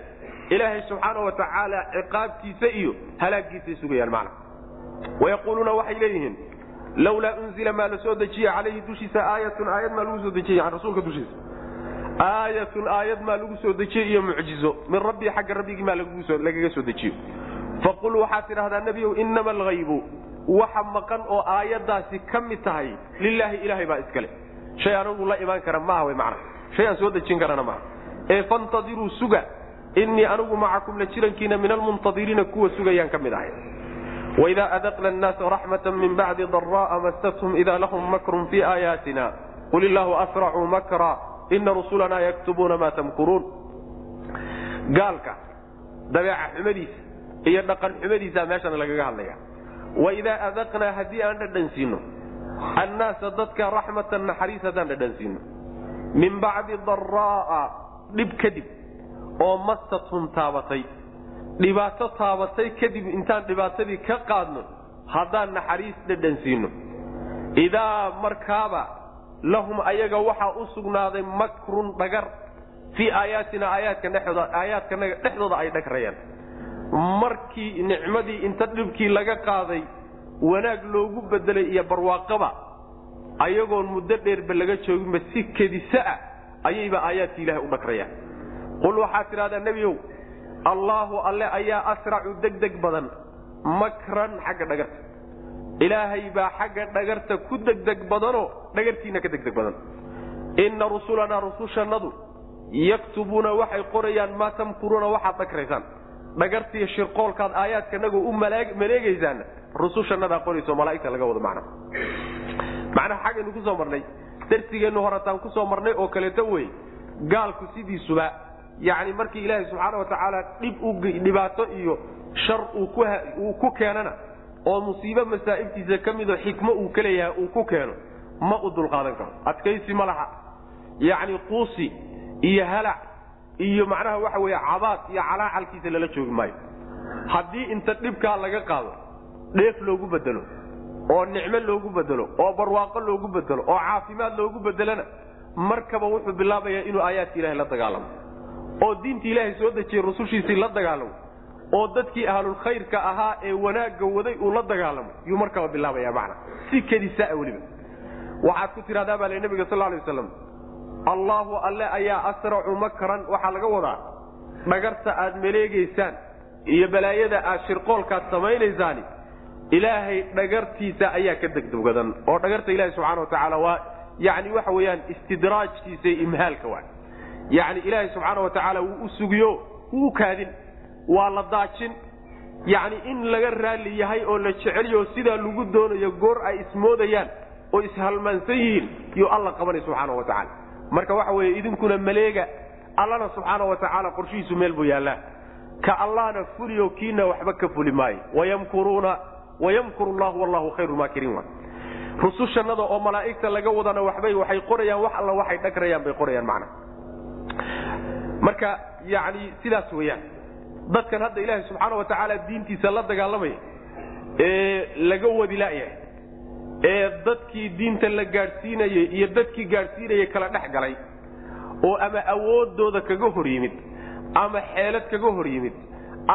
Ilaahay subxaana wa tacaala ciqaabtiisa iyo halaagiisay sugayaan macna. Wayaquuluuna waxay leeyihiin lawlaa unzila maa la soo dejiye calayhi dushiisa aayatun aayad maa lagu soo dejiyey can rasuulka dushiisa. Aayatun aayad maa lagu soo dejiye iyo mucjizo min rabbii xagga rabbigii maa lagaga soo dejiyo. Faqul waxaad tidhahdaa nebiyow inama alghaybu waxa maqan oo aayadaasi ka mid tahay lilaahi ilaahay baa iskale shay anigu la imaan kara maaha wy macna. Shay aan soo dejin karana maaha. Ee fantadiruu suga innii anigu macakum la jirankiina min almuntadiriina kuwa sugayaan ka mid ahay. Waidaa adaqna annaasa raxmata min bacdi dara'a mastathum idaa lahum makrun fii aayaatina qul illaahu asracuu makra ina rusulanaa yaktubuuna maa tamkuruun gaalka dabeeca xumadiisa iyo dhaqan xumadiisa meeshana lagaga hadlaya waidaa adaqnaa haddii aan dhadhan annaasa dadka raxmatan naxariis haddaan dhadhan siino min bacdi daraa'a dhib kadib oo mastathum taabatay dhibaato taabatay kadib intaan dhibaatadii ka qaadno haddaan naxariis dhadhan siino idaa markaaba lahum ayaga waxaa u sugnaaday makrun dhagar fii aayaatina aayaadkanaga dhexdooda ay dhagrayaan markii nicmadii inta dhibkii laga qaaday wanaag loogu bedelay iyo barwaaqaba ayagoon muddo dheerba laga jooginba si kedisa ah ayayba aayaadkii ilahay u dhagrayaan qul waxaad tidhahdaa nebiyow allaahu alle ayaa asracu degdeg badan makran xagga dhagarta. Ilaahay baa xagga dhagarta ku degdeg badanoo dhagartiina ka degdeg badan. Inna rusulanaa rusushannadu yaktubuuna waxay qorayaan maa tamkuruuna waxaad dhagraysaan dhagartiiyo shirqoolkaad aayaadkanagu u maleegaysaana rusushanadaa qorayso malaaigta laga wado macna. Macnaha xaggaynu ku soo marnay darsigeennu horetaan ku soo marnay oo kaleeto wey gaalku sidiisuba yacni markii ilaahay subxaana watacaala dhib dhibaato iyo shar uu ku keenana oo musiibo masaa'ibtiisa ka midoo xikmo uu ka leeyahay uu ku keeno ma u dulqaadan karo. Adkaysi ma laha. Yacni quusi iyo halac iyo macnaha waxa weeye cabaad iyo calaacalkiisa lala joogi maayo. Haddii inta dhibkaa laga qaado dheef loogu bedelo oo nicmo loogu bedelo oo barwaaqo loogu bedelo oo caafimaad loogu bedelona markaba wuxuu bilaabayaa inuu aayaadka ilahay la dagaalamo. oo diinta ilaahay soo dejiyey rusushiisii la dagaalamo. oo dadkii ahlulkhayrka ahaa ee wanaagga waday uu la dagaalamo. yuu markaba bilaabaya macna. si kedisaa weliba. waxaad ku tidhahdaa baa le nabiga sal lay waslam allaahu alle ayaa asracu makran. waxaa laga wadaa dhagarta aad maleegaysaan iyo balaayada aad shirqoolkaad samaynaysaani ilaahay dhagartiisa ayaa ka degdegbadan oo dhagarta ilahi subxana watacaala waa yani waxa weyaan istidraajkiisa imhaalka waa. Yani ilaahay subxaana watacaala wuu u sugiyo wuu kaadin waa la daajin. Yani in laga raalli yahay oo la jecelyo sidaa lagu doonayo goor ay ismoodayaan oo ishalmaansan yihiin yuu alla qabanay subxaana watacaala marka waxa weeye idinkuna maleega allana subxaana watacaala qorshihiisu meel buu yaallaa ka allahna fuliyo kiina waxba ka fuli maayo. Wayamkuruuna wayamkuru llahu wallahu khayru maakiriin wa rusushannada oo malaa'igta laga wadana waxbay waxay qorayaan wax alla waxay dhagrayaan bay qorayaan macna marka yani sidaas weeyaan dadkan hadda ilaahay subxaana watacaala diintiisa la dagaalamaya ee laga wadi la'yahay ee dadkii diinta la gaadhsiinayey iyo dadkii gaadhsiinayay kala dhex galay oo ama awoodooda kaga hor yimid ama xeelad kaga hor yimid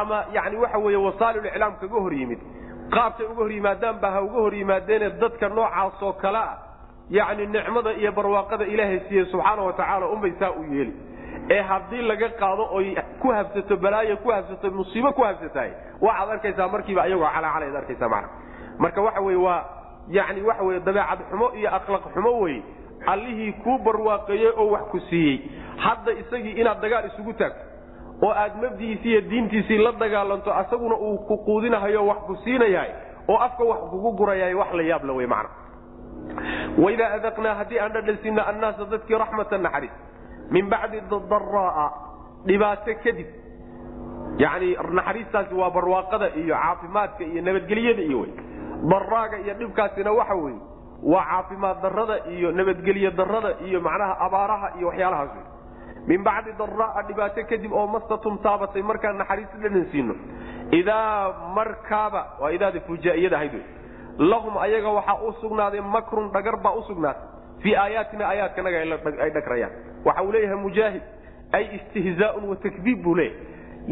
ama yani waxa weeye wasaailclaam kaga hor yimid qaabkay uga hor yimaadaan baa ha uga hor yimaadeene dadka noocaasoo kale ah. Yani nicmada iyo barwaaqada ilaahay siiye subxaana watacaala unbay saa u yeeli. Ee haddii laga qaado oy ku habsato balaayo ku habsato musiibo ku habsataay waxaad arkaysaa markiiba ayagoo calacalaad arkaysaa mana marka waxa weye waa yani waxa weye dabeecad xumo iyo akhlaaq xumo wey allihii kuu barwaaqeeyey oo wax ku siiyey. Hadda isagii inaad dagaal isugu taagto oo aad mabdigiisii iyo diintiisii la dagaalanto asaguna uu ku quudinahayo wax ku siinayahay oo afka wax kugu gurayahay wax la yaabla wey macna. Waidaa adaqnaa haddii aan dhadhansiina annaasa dadkii raxmatan naxariis min bacdi daraa dhibaato kadib. Yani naxariistaasi waa barwaaqada iyo caafimaadka iyo nabadgelyada iyo wey daraaga iyo dhibkaasina waxa weye waa caafimaad darada iyo nabadgelye darada iyo macnaha abaaraha iyo waxyaalahaas wey min bacdi daraa dhibaato kadib oo mastatum taabatay markaan naxariis dhadhan siino idaa markaaba waa idaada fujaa'iyada ahayd wey lahum ayaga waxaa u sugnaaday makrun dhagar baa u sugnaatay. Fii aayaatina aayaadkanaga ay dhagrayaan. Waxa uu leeyahay mujaahid ay istihzaaun wa takdiib buu leeyahay.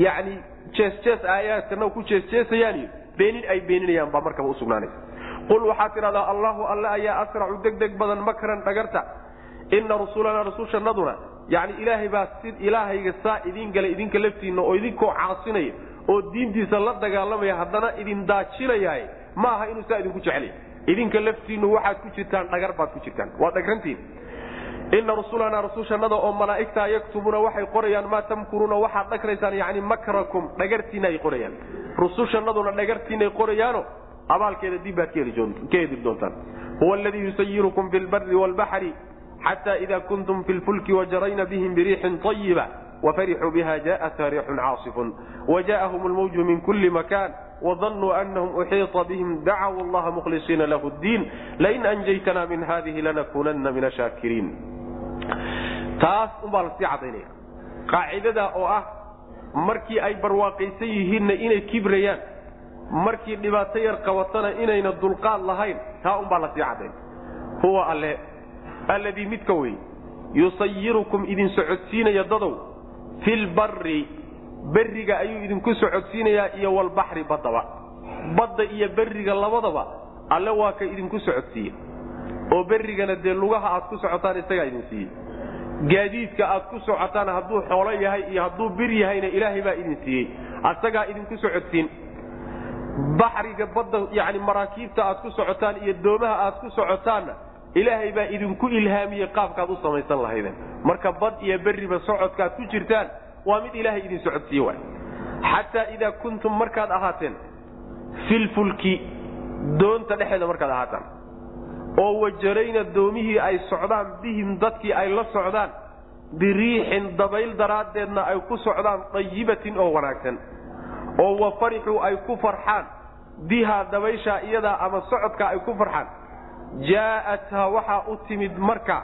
Yani jeesjees aayaadkanaga ku jeesjeesayaan beenin ay beeninayaan baa markaba usugnaanaysa qul waxaad tidhahdaa allahu alle ayaa asracu degdeg badan makran dhagarta. Ina rusulanaa rusushannaduna yani ilaahay baa si ilaahayga saa idiin galay idinka laftiinna oo idinkoo caasinaya oo diintiisa la dagaalamaya haddana idin daajinayahay ma aha inuu saa idinku jeclay. Idinka laftiinnu waxaad ku jirtaan dhagar baad ku jirtaan. Waa dhagrantiin. Ina rusulanaa rusushannada oo malaa'igtaa yaktubuna waxay qorayaan maa tamkuruuna? Waxaad dhagraysaan yani makrakum dhagartiina ay qorayaan. Rusushannaduna dhagartiinay qorayaano abaalkeeda dib baad ka heli doontaan. Huwa aladii yusayirukum bilbari wlbaxri xata ida kuntum fi lfulki wajarayna bihim biriixin ayiba wafarixuu biha jaءat riixun caasifun wajaءahum lmawju min kuli makan wadanuu anahum uxiiطa bihim dacaw allaha mukhlisiina lahu ddiin lain anjaytana min hadihi lanakunana min ashaakiriin taas umbaa lasii cadaynaya qaacidada oo ah markii ay barwaaqaysan yihiinna inay kibrayaan markii dhibaato yar qabatana inayna dulqaad lahayn taa umbaa lasii cadayn huwa alle alladii midka wey yusayirukum idin socodsiinaya dadow fi lbari beriga ayuu idinku socodsiinayaa iyo walbaxri baddaba. Badda iyo beriga labadaba alle waa ka idinku socodsiiye oo berigana dee lugaha aad ku socotaan isagaa idin siiye gaadiidka aad ku socotaan hadduu xoolo yahay iyo hadduu bir yahayna ilaahay baa idin siiyey. Asagaa idinku socodsiin. Baxriga badda yani maraakiibta aad ku socotaan iyo doomaha aad ku socotaanna ilaahay baa idinku ilhaamiyey qaabkaad u samaysan lahaydeen. Marka bad iyo beriba socodkaad ku jirtaan waa mid ilaahay idin socodsiiye waay xataa idaa kuntum markaad ahaateen filfulki doonta dhexeeda markaad ahaataan oo wajarayna doomihii ay socdaan bihim dadkii ay la socdaan biriixin dabayl daraaddeedna ay ku socdaan dayibatin oo wanaagsan oo wa farixuu ay ku farxaan bihaa dabayshaa iyadaa ama socodkaa ay ku farxaan jaa'athaa waxaa u timid marka.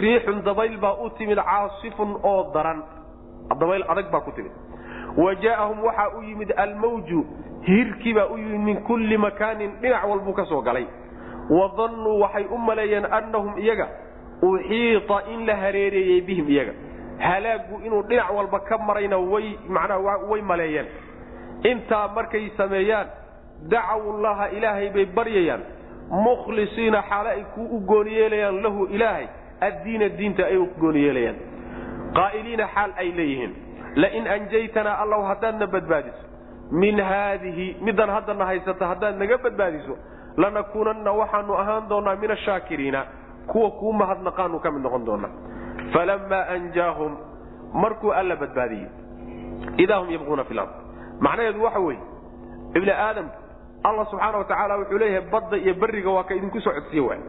Riixun dabayl baa u timid caasifun oo daran. Dabayl adag baa ku timid. Wa jaa'ahum waxaa u yimid almawju hirkii baa u yimid min kulli makaanin dhinac walbuu ka soo galay. Wadannuu waxay u maleeyeen annahum iyaga uxiita in la hareereeyey bihim iyaga. Halaagu inuu dhinac walba ka marayna way macnaha way maleeyeen. Intaa markay sameeyaan dacaw llaha ilaahay bay baryayaan mukhlisiina xaale ay ku u gooniyeelayaan lahu ilaahay addiina diinta ay u gooniyeelayaan qaa'iliina xaal ay leeyihiin. Lain anjaytanaa allow haddaadna badbaadiso. Min haadihi middan haddana haysata haddaad naga badbaadiso lanakuunanna waxaanu ahaan doonaa min ashaakiriina kuwa kuu mahadnaqaanu ka mid noqon doonaa. Falamaa anjaahum markuu alla badbaadiyey idaa hum yabquuna fi lard macnaheedu waxa weeye ibni aadamku alla subxaana wa tacaala wuxuu leeyahay badda iyo beriga waa ka idinku socodsiiye waay.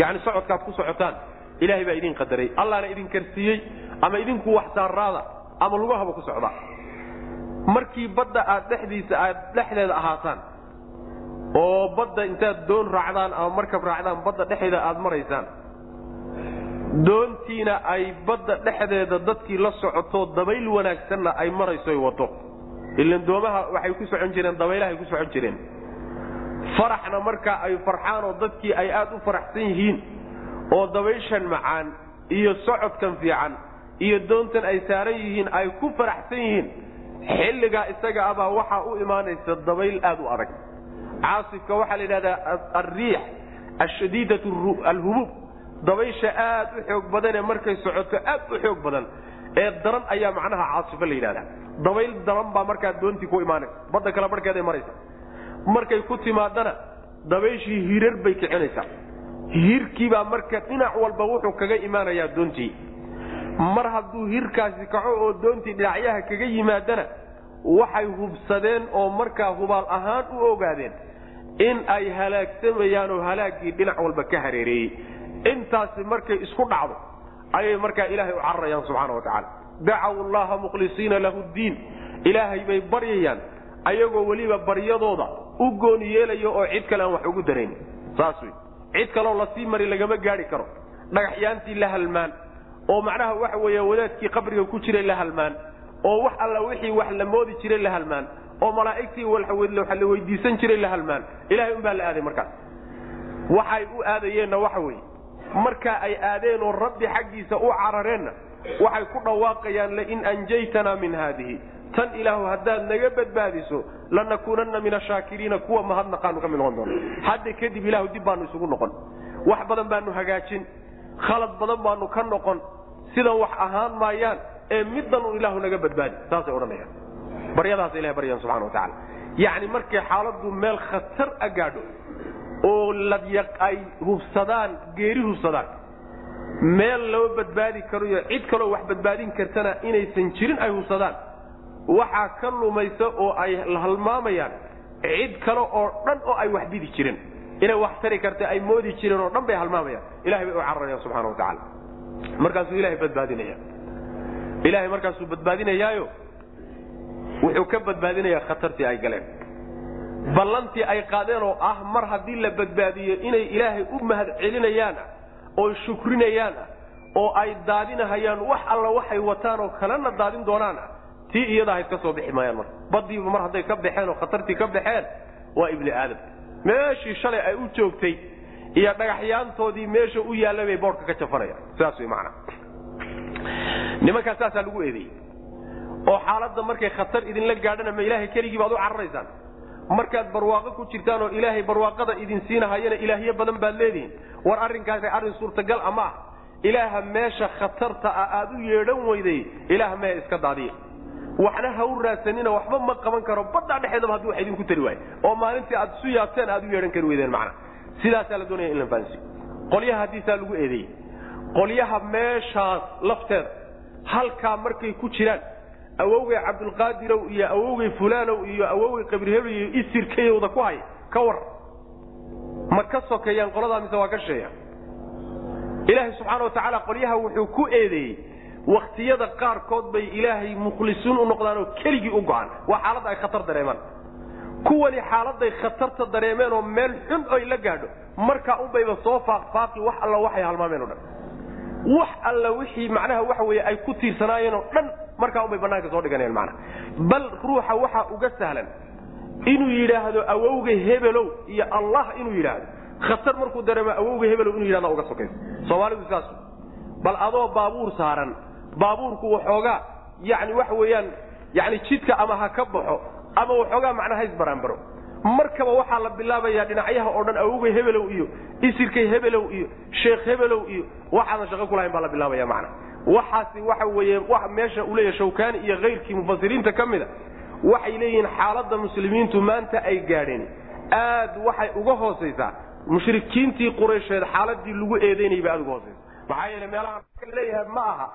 Yacni socodkaad ku socotaan ilahay baa idin qadaray. Allahna idin karsiiyey ama idinku wax saaraada ama lugahaba ku socdaa. Markii badda aad dhexdiisa aad dhexdeeda ahaataan oo badda intaad doon raacdaan ama markab raacdaan badda dhexeeda aad maraysaan doontiina ay badda dhexdeeda dadkii la socoto dabayl wanaagsanna ay marayso wado ilan doomaha waxay ku socon jireen dabaylahay ku socon jireen faraxna markaa ay farxaan oo dadkii ay aad u faraxsan yihiin oo dabayshan macaan iyo socodkan fiican iyo doontan ay saaran yihiin ay ku faraxsan yihiin xilligaa isaga abaa waxaa u imaanaysa dabayl aad u adag. Caasifka waxaa la yidhahdaa alriix ashadiidat alhubuub. Dabaysha aad u xoog badan ee markay socoto aad u xoog badan ee daran ayaa macnaha caasifo la yidhahdaa. Dabayl daran baa markaa doontii ku imaanaysa. Badda kale barhkeeday maraysa markay ku timaadana dabayshii hirar bay kicinaysaa. Hirkiibaa marka dhinac walba wuxuu kaga imaanayaa doontii. Mar hadduu hirkaasi kaco oo doontii dhinacyaha kaga yimaadana waxay hubsadeen oo markaa hubaal ahaan u ogaadeen in ay halaagsamayaan oo halaaggii dhinac walba ka hareereeyey intaasi markay isku dhacdo ayay markaa ilaahay u cararayaan subxaana wa tacaala. Dacaw llaha mukhlisiina lahu ddiin ilaahay bay baryayaan ayagoo weliba baryadooda u gooni yeelaya oo cid kale aan wax ugu darayn. Saas wey cid kaloo la sii mari lagama gaari karo. Dhagaxyaantii la halmaan. Oo macnaha waxa weeye wadaadkii qabriga ku jiray la halmaan. Oo wax alla wixii wax la moodi jiray la halmaan. Oo malaa'igtii waxa la weydiisan jiray la halmaan. Ilahay unbaa la aaday markaas. Waxay u aadayeenna waxa weeye. Markaa ay aadeen oo rabbi xaggiisa u carareenna waxay ku dhawaaqayaan lain anjaytanaa min haadihi tan ilaahu haddaad naga badbaadiso lanakuunanna min ashaakiriina kuwa mahadnaqaanu ka mid noqon doona hadda kadib ilahu dib baanu isugu noqon. Wax badan baanu hagaajin. Khalad badan baanu ka noqon. Sidan wax ahaan maayaan ee middan un ilaahu naga badbaadi. Saasay odhanayaan. Baryadaas ilahay baryan subxana wa tacala yacni markay xaaladdu meel khatar a gaadho oo ay hubsadaan geeri hubsadaan meel loo badbaadi karo iyo cid kaloo wax badbaadin kartana inaysan jirin ay hubsadaan waxaa ka lumaysa oo ay halmaamayaan cid kale oo dhan oo ay wax didi jireen inay wax tari karta ay moodi jireen oo dhan bay halmaamayaan. Ilahay bay u cararayaan subxana wa tacaala. Markaasuu ilahay badbaadinaya. Ilahay markaasuu badbaadinayaayo wuxuu ka badbaadinayaa khatartii ay galeen. Ballantii ay qaadeen oo ah mar haddii la badbaadiyo inay ilaahay u mahad celinayaan oo shukrinayaan oo ay daadinahayaan wax alla waxay wataan oo kalena daadin doonaan tii iyada hayd ka soo bixi maayaan marka. Badiiba mar hadday ka baxeen oo khatartii ka baxeen waa ibni aadam. Meeshii shalay ay u joogtay iyo dhagaxyaantoodii meesha u yaalla bay boodhka ka jafanayaan. Sidaas way macnaa. Nimankaas saasaa lagu eedeeyey. Oo xaaladda markay khatar idinla gaadhana ma ilaahay keligii baad u cararaysaan. Markaad barwaaqo ku jirtaan oo ilaahay barwaaqada idin siinahayana ilaahyo badan baad leedihiin. War arrinkaasi arrin suurtagal ama ah. Ilaaha meesha khatarta ah aad u yeedhan weyday ilaah mehe iska daadiya waxna ha u raadsanina waxba ma qaban karo baddaa dhexeedaba haddii wax idinku tari waayo oo maalintii aad isu yaabteen aad u yeedhan kari weydeen macna. Sidaasaa la doonaya in la fahansiyo. Qolyaha haddiisaa lagu eedeeyey qolyaha meeshaas lafteeda halkaa markay ku jiraan awowgay cabdulqaadirow iyo awowgay fulaanow iyo awowgay qabrihelo iyo isirkayowda ku hay ka war. Ma ka sokeeyaan qoladaa mise waa ka sheeyaan ilaahay subxaana watacaala qolyaha wuxuu ku eedeeyey waktiyada qaarkood bay ilaahay mukhlisuun u noqdaan oo keligii u go'aan waa xaaladda ay khatar dareemaan. Kuwani xaaladay khatarta dareemeen oo meel xun oy la gaadho markaa unbayba soo faaqfaaqi wax alla waxay halmaameen o dhan. Wax alla wixii macnaha waxa weye ay ku tiirsanaayeen oo dhan markaa unbay banaanka soo dhiganeen macnaha. Bal ruuxa waxaa uga sahlan inuu yidhaahdo awowga hebelow iyo allah inuu yidhaahdo. Khatar markuu dareemo awowga hebelow inuu yidhahda uga sokayso. Soomaalidu saas bal adoo baabuur saaran baabuurku waxoogaa yani waxa weeyaan yani jidka ama ha ka baxo ama waxoogaa macnaa ha isbaraanbaro markaba waxaa la bilaabayaa dhinacyaha oo dhan awowga hebelow iyo isirkay hebelow iyo sheekh hebelow iyo waxaadan shaqo kulahayn baa la bilaabaya macna. Waxaasi waxa weeye wa meesha uu leeyahy shawkaani iyo kayrkii mufasiriinta ka mida waxay leeyihiin xaaladda muslimiintu maanta ay gaadheen. Aad waxay uga hoosaysaa mushrikiintii quraysheed xaaladii lagu eedeynayay bay aad uga hoosaysa maxaa yeele meelaha leeyahay ma aha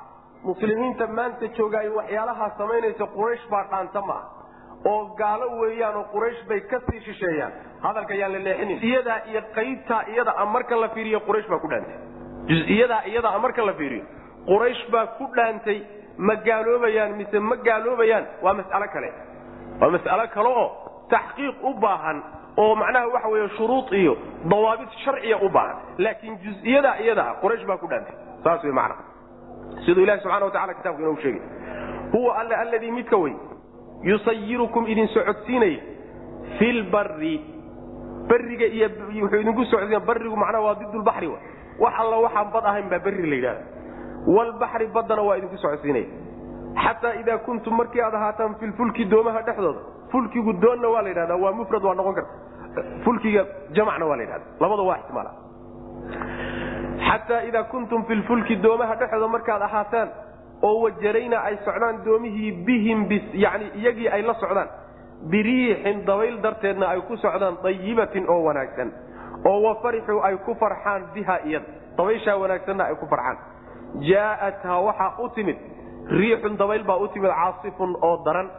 muslimiinta maanta joogaay waxyaalahaa samaynaysa quraysh baa dhaanta ma aha. Oo gaalo weeyaan oo quraysh bay ka sii shisheeyaan. Hadalka yaan la leexinin. Iyadaa iyo qaybtaa iyada marka la fiiriyo quraysh baa ku dhaantay. Juziyadaa iyada a marka la fiiriyo. Quraysh baa ku dhaantay ma gaaloobayaan mise ma gaaloobayaan? Waa mas'alo kale. Waa mas'alo kale oo taxqiiq u baahan oo macnaha waxa weeye shuruud iyo dawaabid sharciya u baahan. Laakiin juziyadaa iyada a quraysh baa ku dhaantay. Saas wey macna siduu ilahi subxana wa tacala kitabku inoogu sheegay. Huwa alle alladii midka wey yusayirukum idin socodsiinaya fi lbari beriga iyo wuxuu idinku socodsiina barigu macnaha waa didulbaxri wa. Wax alla waxaan bad ahayn baa berri la yidhahda walbaxri baddana waa idinku socodsiinaya. Xataa idaa kuntum markii aad ahaataan fi lfulki doomaha dhexdooda fulkigu doonna waa la yidhahda waa mufrad waa noqon karta. Fulkiga jamacna waa la yidhahda labada waa ixtimaala xataa idaa kuntum fi lfulki doomaha dhexdooda markaad ahaataan oo wajarayna ay socdaan doomihii bihim yani iyagii ay la socdaan biriixin dabayl darteedna ay ku socdaan dayibatin oo wanaagsan oo wafarixuu ay ku farxaan biha iyada dabayshaa wanaagsanna ay ku farxaan. Jaa'athaa waxaa u timid riixun dabayl baa u timid caasifun oo daran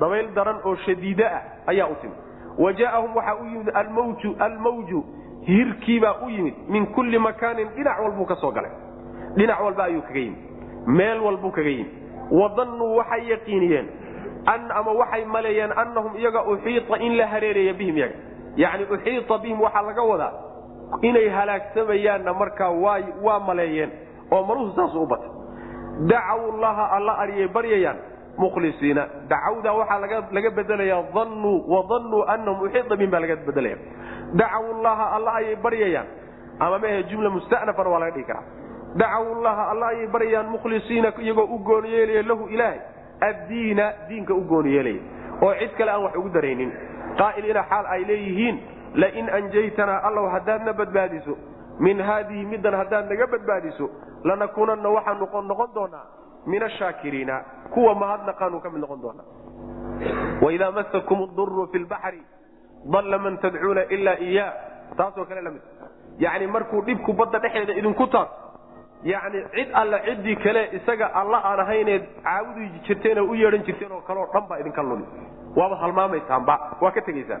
dabayl daran oo shadiide ah ayaa u timid. Wa jaa'ahum waxaa u yimid almawju almawju hirkiibaa u yimid min kulli makaanin dhinac walbuu ka soo galay. Dhinac walba ayuu kaga yimid meel walbuu kaga yimid. Wadannuu waxay yaqiiniyeen ama waxay maleeyeen annahum iyaga uxiita in la hareereeya bihim iyaga. Yacni uxiita bihim waxaa laga wadaa inay halaagsamayaanna markaa waa waa maleeyeen oo maluhu saasu u batay. Dacaw llaha alla aryay baryayaan mukhlisiina dacawdaa waxaa laga annuu wadannuu annahum uxiita bihim baa laga bedelaya dacaw llaha alla ayay baryayaan. Ama maahe jumla mustanafana waa laga dhigi karaa. Dacaw llaha alla ayay baryayaan mukhlisiina iyagoo u gooni yeelaya lahu ilaahay. Addiina diinka u gooni yeelaya. Oo cid kale aan wax ugu daraynin. Qaa'iliina xaal ay leeyihiin lain anjaytanaa allow haddaadna badbaadiso min haadihi middan haddaad naga badbaadiso lanakuunanna waxaan noqon doonaa min ashaakiriina kuwa mahadnaqaanu ka mid noqon doonaa waidaa masakum duru fi lbaxri dalla man tadcuuna ilaa iya taasoo kale la mid yani markuu dhibku badda dhexeeda idinku taas yani cid alle ciddii kale isaga alla aan ahayneed caabudi jirteen oo u yeedhan jirteen oo kaleoo dhan baa idinka lumi waaba halmaamaysaanba waa ka tegaysaan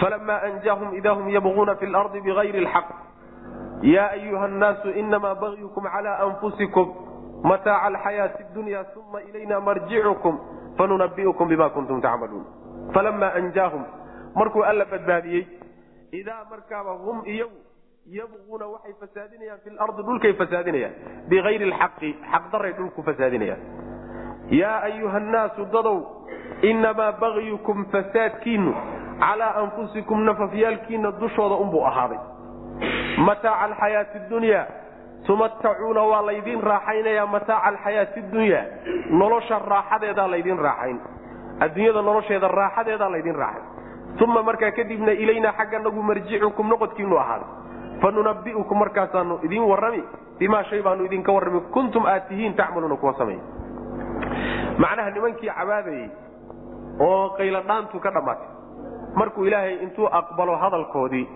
falamaa anjaahum idaa hum yabquuna fi lardi bigayri lxaq yaa ayuha nnaasu inamaa bagyukum cala anfusikum mataaca alxayaati dunya uma ilayna marjicukum fanunabiukum bima kuntum tacmaluun falamaa anjaahum markuu alla badbaadiyey idaa markaaba hum iyagu yabquuna waxay fasaadinayaan fi lardi dhulkay fasaadinayaan bigayri lxaqi xaqdaray dhulku fasaadinayaan yaa ayuha nnaasu dadow inamaa bagyukum fasaadkiinu calaa anfusikum nafafyaalkiina dushooda unbuu ahaaday mataaca alxayaati dunya tumatacuuna waa laydin raaxaynayaa mataaca alxayaati dunya. Nolosha raaxadeedaa laydin raaxayn. Adduunyada nolosheeda raaxadeedaa laydin raaxay uma markaa kadibna ilaynaa xagga nagu marjicukum noqodkiinu ahaaday fanunabiukum markaasaanu idin warrami bimaa shay baanu idinka warrami. Kuntum aad tihiin tacmaluuna kuwa sameeya macnaha nimankii cabaadayey oo qayladhaantu ka dhammaatay. Markuu ilaahay intuu aqbalo hadalkoodii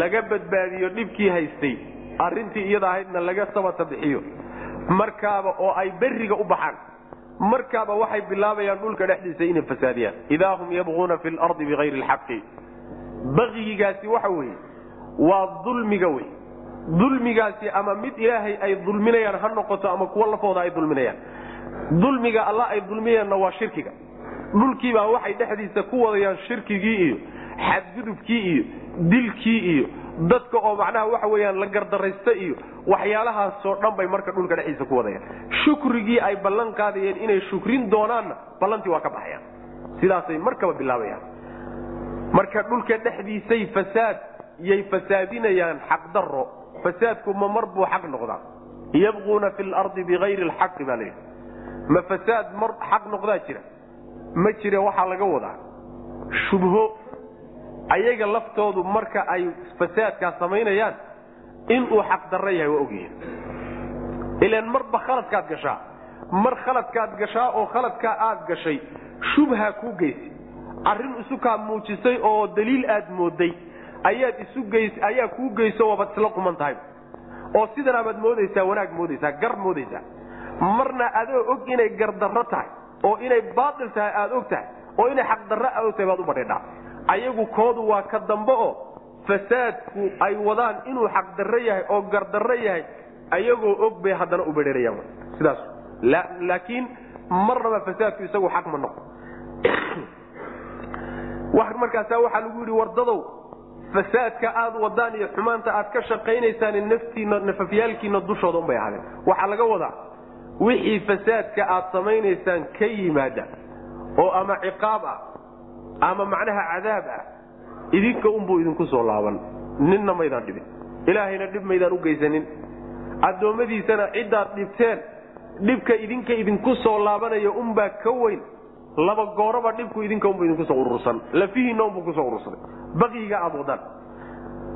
laga badbaadiyo dhibkii haystay arrintii iyada ahaydna laga sabata bixiyo markaaba oo ay berriga u baxaan markaaba waxay bilaabayaan dhulka dhexdiisa inay fasaadiyaan. Idaa hum yabquuna fi lardi bigayri lxaqi baqigigaasi waxa weeye waa dulmiga wey. Dulmigaasi ama mid ilaahay ay dulminayaan ha noqoto ama kuwo lafooda ay dulminayaan. Dulmiga alla ay dulminayaanna waa shirkiga. Dhulkiibaa waxay dhexdiisa ku wadayaan shirkigii iyo xadgudubkii iyo dilkii iyo dadka oo macnaha waxa weyaan la gardaraysta iyo waxyaalahaasoo dhan bay marka dhulka dhexdiisa ku wadayaan. Shukrigii ay ballan qaadayeen inay shukrin doonaanna ballantii waa ka baxayaan. Sidaasay markaba bilaabayaan. Marka dhulka dhexdiisay fasaad yay fasaadinayaan xaqdaro fasaadku ma mar buu xaq noqdaa. Yabquuna fi lardi bigayri lxaqi baa layidhi ma fasaad mar xaq noqdaa jira? Ma jire waxaa laga wadaa. Shubho ayaga laftoodu marka ay fasaadkaa samaynayaan inuu xaqdarro yahay waa ogyihiin ilan marba khaladkaad gashaa mar khaladkaad gashaa oo khaladkaa aad gashay shubha kuu geysa arrin isukaa muujisay oo daliil aad mooday ayaad isu geys ayaa kuu geyso waabaad isla quman tahay. Oo sidanaabaad moodaysaa wanaag moodaysaa gar moodaysaa. Marna adoo og inay gardarro tahay oo inay baatil tahay aad og tahay oo inay xaqdarro aad og tahay baad u badhidhaa ayagu koodu waa ka dambe oo fasaadku ay wadaan inuu xaqdarro yahay oo gardarro yahay ayagoo og bay haddana u bedherayaan sidaas. Laakiin marnaba fasaadku isagu xaq ma noqo. Markaasa waxaa lagu yidhi wardadow fasaadka aad wadaan iyo xumaanta aad ka shaqaynaysaan naftiina nafafyaalkiina dushooda unbay ahaadeen. Waxaa laga wadaa wixii fasaadka aad samaynaysaan ka yimaada oo ama ciqaab ah ama macnaha cadaab ah idinka unbuu idinku soo laaban. Ninna maydaan dhibin. Ilaahayna dhib maydaan u geysanin. Addoommadiisana ciddaad dhibteen dhibka idinka idinku soo laabanaya unbaa ka weyn. Laba gooraba dhibku idinka unbu idinkusoo urursan. Lafihiinna unbuu ku soo urursaday. Baqiga aad wadaan.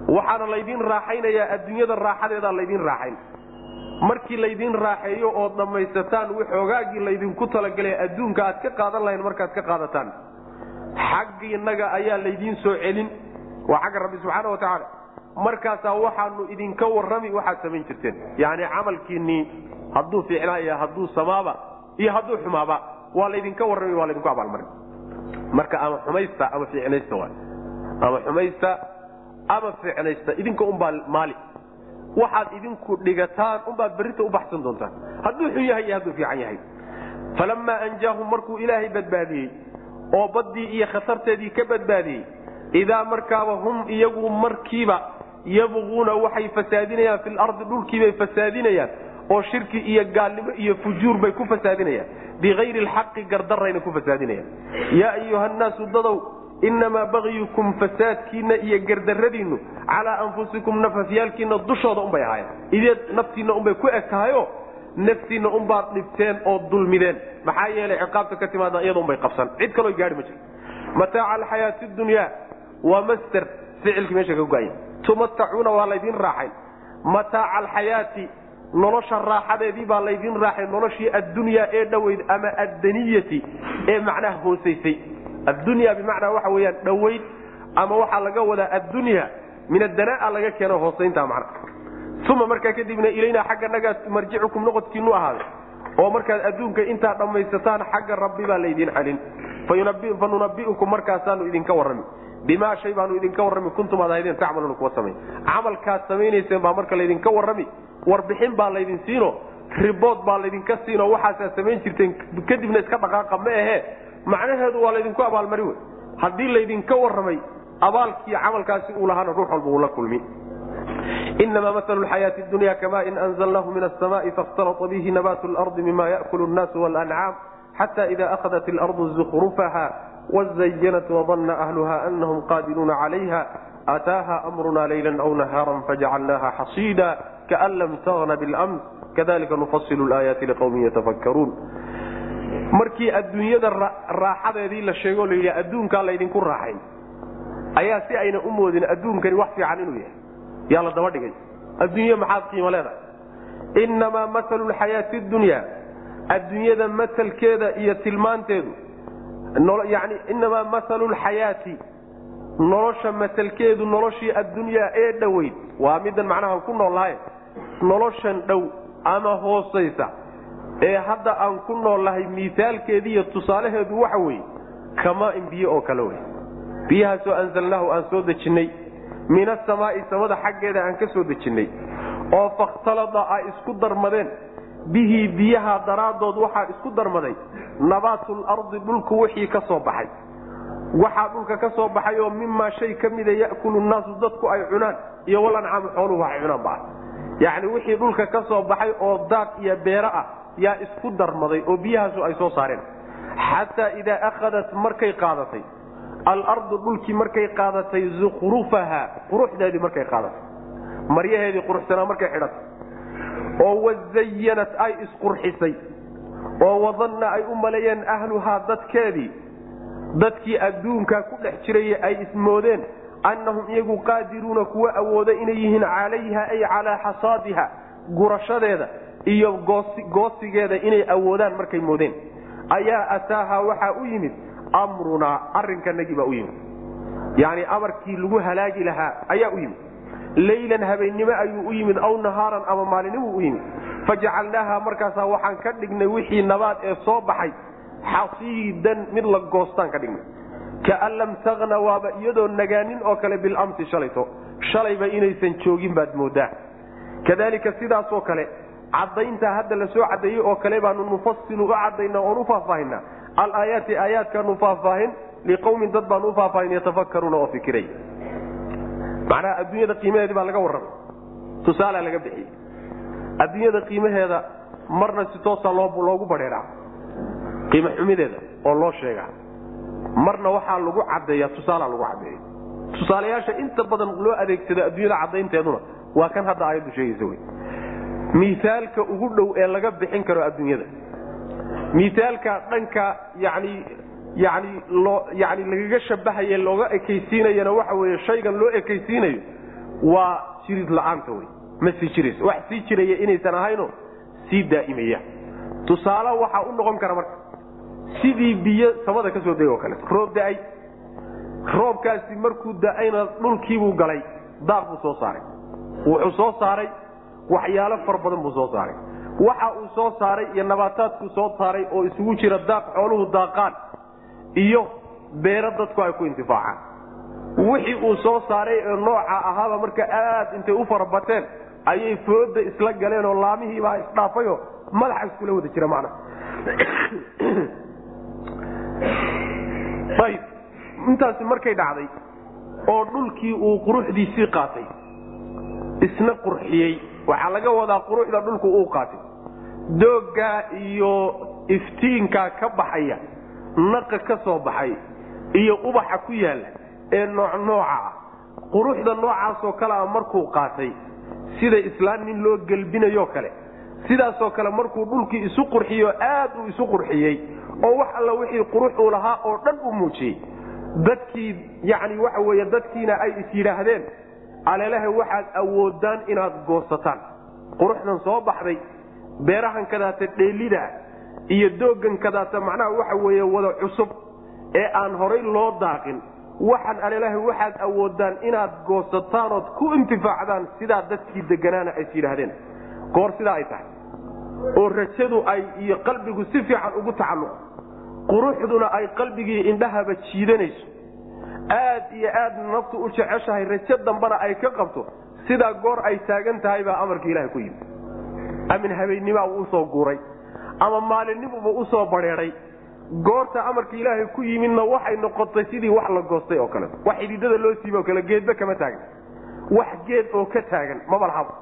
Waxaana laydin raaxaynayaa adduunyada raaxadeedaa laydin raaxayn. Markii laydin raaxeeyo ood dhammaysataan waxoogaagii laydinku talagalay adduunka aad ka qaadan lahayn markaad ka qaadataan xaggiinnaga ayaa laydiin soo celin. Waa xagga rabbi subxaana wa tacaala. Markaasaa waxaanu idinka warrami waxaad samayn jirteen. Yacni camalkiinnii hadduu fiicnaaya hadduu samaaba iyo hadduu xumaaba waa laydinka warrami waa laydinku abaalmarin. Marka ama xumaysta ama fiicnaysta waay. Ama xumaysta ama fiicnaysta idinka unbaa maali. Waxaad idinku dhigataan unbaad berrinta u baxsan doontaan. Hadduu xun yahay iyo hadduu fiican yahay. Falamaa anjaahum markuu ilaahay badbaadiyey oo baddii iyo khatarteedii ka badbaadiyey. Idaa markaaba hum iyagu markiiba yabquuna waxay fasaadinayaan fi lardi dhulkiibay fasaadinayaan oo shirki iyo gaalnimo iyo fujuur bay ku fasaadinayaan. Bikayri lxaqi gardarayna ku fasaadinayaan. Yaa ayuha nnaasu dadow inamaa bagyukum fasaadkiinna iyo gardaradiinnu calaa anfusikum nafafyaalkiinna dushooda unbay ahaayeen. Ideed naftiinna unbay ku eg tahayo naftiinna unbaad dhibteen oo dulmideen. Maxaa yeelay ciqaabta ka timaada iyada unbay qabsan. Cid kaloo gaari ma jiro mataaca alxayaati dunyaa waa master ficilkii meesha ka go'aya. Tumatacuuna waa laydin raaxayn mataaca alxayaati nolosha raaxadeedii baa laydin raaxay noloshii addunyaa ee dhoweyd ama addaniyati ee macnaha hoosaysay. Addunya bimacnaa waxa weyaan dhoweyd ama waxaa laga wadaa addunya min adanaa laga keeno hoosaynta macna uma markaa kadibna ilaynaa xagga nagaa marjicukum noqodkiinu ahaaday oo markaad adduunka intaa dhammaysataan xagga rabbi baa laydin celin fa nunabiukum markaasaanu idinka warrami. Bimaa shay baanu idinka warrami. Kuntum aad ahaydeen tacmaluuna kuwa samay camalkaad samaynayseen baa marka laydinka warrami. Warbixin baa laydin siino. Ribood baa laydinka siino. Waxaasaad samayn jirteen kadibna iska dhaqaaqa ma ahee. Macnaheedu waa laydinku abaalmari wey. Haddii laydinka warramay abaalkii camalkaasi uu lahaana ruux walba uu la inama malu xayaati dunya kamain anzalnahu min asamaai fakhtalata bihi nabaatu lardi mima yakulu nnaasu walancaam xata ida ahadat alardu zukrufaha wazayanat wadana ahluha anahum qaadiruuna calayha ataaha amruna layla aw nahaara fajacalnaha xasiida kaan lam tagna ayaa si ayna u moodin adduunkani wax fiican inuu yahay yaa la daba dhigay. Adduunye maxaad qiimo leedahay? Innamaa masalu lxayaati dunya. Adduunyada matalkeeda iyo tilmaanteedu yani inamaa masalu lxayaati nolosha matalkeedu noloshii addunyaa ee dhoweyd waa midan macnaha ku noolnahay noloshan dhow ama hoosaysa ee hadda aan ku noolnahay miisaalkeedi iyo tusaalaheedu waxa weeye kamaain biyo oo kale wey biyahaasoo anzalnaahu aan soo dejinnay min asamaai samada xaggeeda aan ka soo dejinnay oo fakhtalada ay isku darmadeen. Bihii biyaha daraaddood waxaa isku darmaday. Nabaatul ardi dhulku wixii ka soo baxay. Waxaa dhulka ka soo baxay oo mimaa shay ka mida ya'kulu nnaasu dadku ay cunaan iyo walancaamu xooluhu waxay cunaan baa. Yacni wixii dhulka ka soo baxay oo daaq iyo beero ah yaa isku darmaday oo biyahaasu ay soo saareen. Xataa idaa akhadat markay qaadatay alardu dhulkii markay qaadatay zukhrufaha quruxdeedii markay qaadatay. Maryaheedii quruxsanaa markay xidhatay. Oo wazayanat ay isqurxisay. Oo wadanna ay u maleeyeen ahluhaa dadkeedii dadkii adduunkaa ku dhex jiraya ay ismoodeen annahum iyagu qaadiruuna kuwa awooda inay yihiin calayha ay calaa xasaadiha gurashadeeda iyo goosigeeda inay awoodaan markay moodeen. Ayaa ataaha waxaa u yimid amrunaa arrinkanagii baa u yimid yacni amarkii lagu halaagi lahaa ayaa u yimid leylan habeennimo ayuu u yimid aw nahaaran ama maalinimuu u yimid fajacalnaaha markaasaa waxaan ka dhignay wixii nabaad ee soo baxay. Xasiidan mid la goostaan ka dhignay. Kaan lam tagna waaba iyadoo nagaanin oo kale bilamsi shalayto. Shalayba inaysan joogin baad moodaa. Kadalika sidaasoo kale cadayntaa hadda la soo cadeeyey oo kale baanu nufasilu u cadayna oon u faahfaahinaa alaayaati aayaadkaanu faahfaahin liqawmin dad baanu u faahfaahin yatafakkaruuna oo fikiray. Macnaha adduunyada qiimaheedii baa laga warramay tusaalea laga bixiyey. Adduunyada qiimaheeda marna si toosa loogu badheeraa qiimo xumideeda oo loo sheegaa. Marna waxaa lagu cadeeya tusaalaa lagu cadeeya tusaalayaasha inta badan loo adeegsado adduunyada cadaynteeduna waa kan hadda aayaddu sheegaysa wey. Miisaalka ugu dhow ee laga bixin karo adduunyada miisaalka dhanka yani yani yani lagaga shabahaye looga ekaysiinayana waxa weeye shaygan loo ekaysiinayo waa jirid la'aanta wey ma sii jirayso. Wax sii jiraya inaysan ahayno sii daa'imaya. Tusaale waxaa u noqon kara marka sidii biyo samada ka soo degay oo kaleeto roob da'ay. Roobkaasi markuu da'ayna dhulkiibuu galay daaq buu soo saaray. Wuxuu soo saaray waxyaalo fara badan buu soo saaray waxa uu soo saaray iyo nabaataadkuu soo saaray oo isugu jira daaq xooluhu daaqaan iyo beero dadku ay ku intifaacaan. Wixii uu soo saaray ee nooca ahaaba marka aad intay u farabateen ayay fooda isla galeen oo laamihiibaa isdhaafayoo madaxa iskula wada jira macna. Ayb intaasi markay dhacday oo dhulkii uu quruxdiisii qaatay isna qurxiyey. Waxaa laga wadaa quruxda dhulku uu qaatay dooggaa iyo iftiinkaa ka baxaya naqa ka soo baxay iyo ubaxa ku yaalla ee nooc nooca ah quruxda noocaasoo kale a markuu qaatay sida islaan nin loo gelbinayo kale sidaasoo kale markuu dhulkii isu qurxiyo aad uu isu qurxiyey oo wax alla wixii qurux uu lahaa oo dhan u muujiyey. Dadkii yacni waxa weeye dadkiina ay is yidhaahdeen alelaha waxaad awoodaan inaad goosataan. Quruxdan soo baxday beerahan kadaata dheelidaa iyo dooggan kadaata macnaha waxa weeye wada cusub ee aan horay loo daaqin. Waxaan alelaha waxaad awoodaan inaad goosataan ood ku intifaacdaan sidaa dadkii deganaana ays yidhaahdeen goor sidaa ay tahay. Oo rajadu ay iyo qalbigu si fiican ugu tacalluqo quruxduna ay qalbigii indhahaba jiidanayso. Aad iyo aad naftu u jeceshahay rajo dambana ay ka qabto. Sidaa goor ay taagan tahay baa amarka ilaha ku yimi amin habeennima uu u soo guuray ama maalinnimuba u soo bareeday goorta amarka ilaahay ku yimidna waxay noqotay sidii wax la goostay oo kale. Wax xididada loo siiba oo kale geedba kama taagan. Wax geed oo ka taagan maba lahaba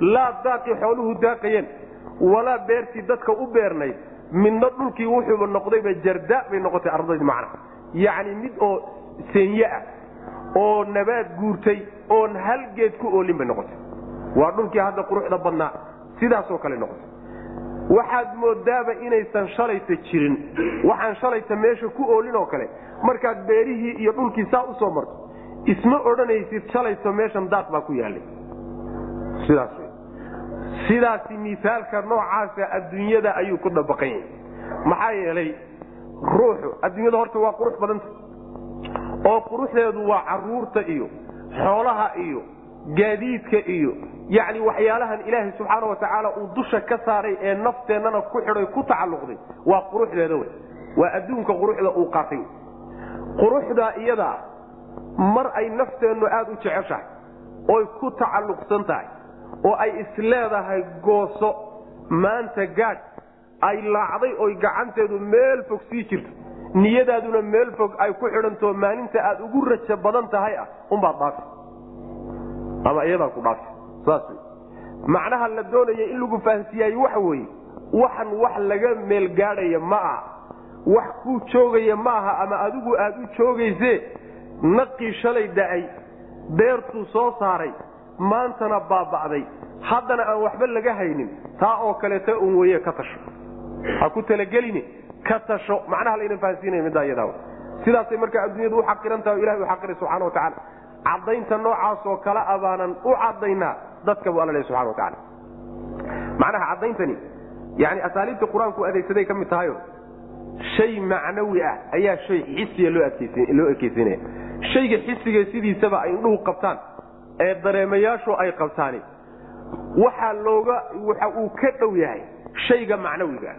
laa daaqii xooluhu daaqayeen walaa beertii dadka u beernayd midna dhulkii wuxuuba noqdayba jarda bay noqotay ardadii macna. Yacni mid oo seenye ah oo nabaad guurtay oon hal geed ku oolin bay noqotay. Waa dhulkii hadda quruxda badnaa sidaasoo kale noqotay. Waxaad moodaaba inaysan shalayta jirin. Waxaan shalayta meesha ku oolin oo kale. Markaad beerihii iyo dhulkii saa u soo marto isma odhanaysid shalayto meeshan daaq baa ku yaalay sidaas sidaasi miaalka noocaasa adduunyada ayuu ku dabaqan yahay maxaa yeelay ruuxu adduunyada horta waa qurux badanta oo quruxdeedu waa carruurta iyo xoolaha iyo gaadiidka iyo yacni waxyaalahan ilaahay subxaana watacaala uu dusha ka saaray ee nafteennana ku xidhay ku tacalluqday waa quruxdeeda wey. Waa adduunka quruxda uu qaatay. Quruxdaa iyadaa mar ay nafteennu aada u jeceshahay oy ku tacalluqsan tahay oo ay isleedahay gooso maanta gaadh ay laacday oy gacanteedu meel fog sii jirto niyadaaduna meel fog ay ku xidhantoo maalinta aad ugu rajo badan tahay ah unbaad dhaafi ama iyadaa ku dhaafi saas macnaha la doonaya in lagu fahansiiyaay waxa weeye waxan wax laga meel gaadhaya ma aha. Wax kuu joogaya ma aha ama adigu aad u joogayse naqii shalay da'ay beertuu soo saaray maantana baaba'day. Haddana aan waxba laga haynin taa oo kaleeta un weye ka tasho. Ha ku talagelini ka tasho. Macnaha layna fahansiinaya middaa iyadaa sidaasay marka adduunyadu u xaqiran tahay o ilahay u xaqiray subxana wa tacala caddaynta noocaasoo kala abaanan u caddaynaa dadka buu alla lehy subxana wa tacala macnaha caddayntani yani asaaliibta qur'aanku adeegsaday ka mid tahayo shay macnawi ah ayaa shay xisiya loo ekeysinaya shayga xisiga sidiisaba ay indhuhu qabtaan ee dareemayaashu ay qabtaani. Waxaa looga waxa uu ka dhow yahay shayga macnawiga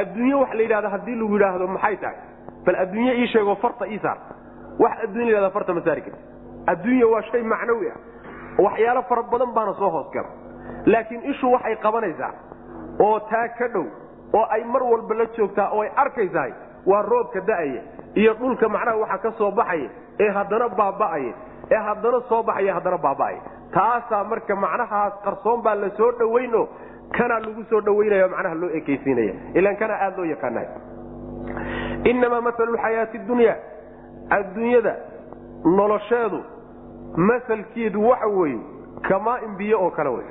adduunye waxa la yidhahda haddii lagu yidhaahdo maxay tahay? Bal adduunye ii sheego farta ii saar. Wax addunya la yhahda farta ma saari karti adduunya waa shay macnawi ah. Waxyaalo fara badan baana soo hoos gala laakiin ishu waxay qabanaysaa oo taa ka dhow oo ay mar walba la joogtaa oo ay arkaysahay waa roobka da'aya iyo dhulka macnaha waxa ka soo baxaya ee haddana baaba'aya ee haddana soo baxaya haddana baaba'aya. Taasaa marka macnahaas qarsoon baa la soo dhowayn oo kanaa lagu soo dhowaynaya macnaha loo ekaysiinaya. Ilaan kana aada loo yaqaanay. Innamaa maalu xayaati dunya. Adduunyada nolosheedu masalkeedu waxa weeye kamaain biyo oo kale wey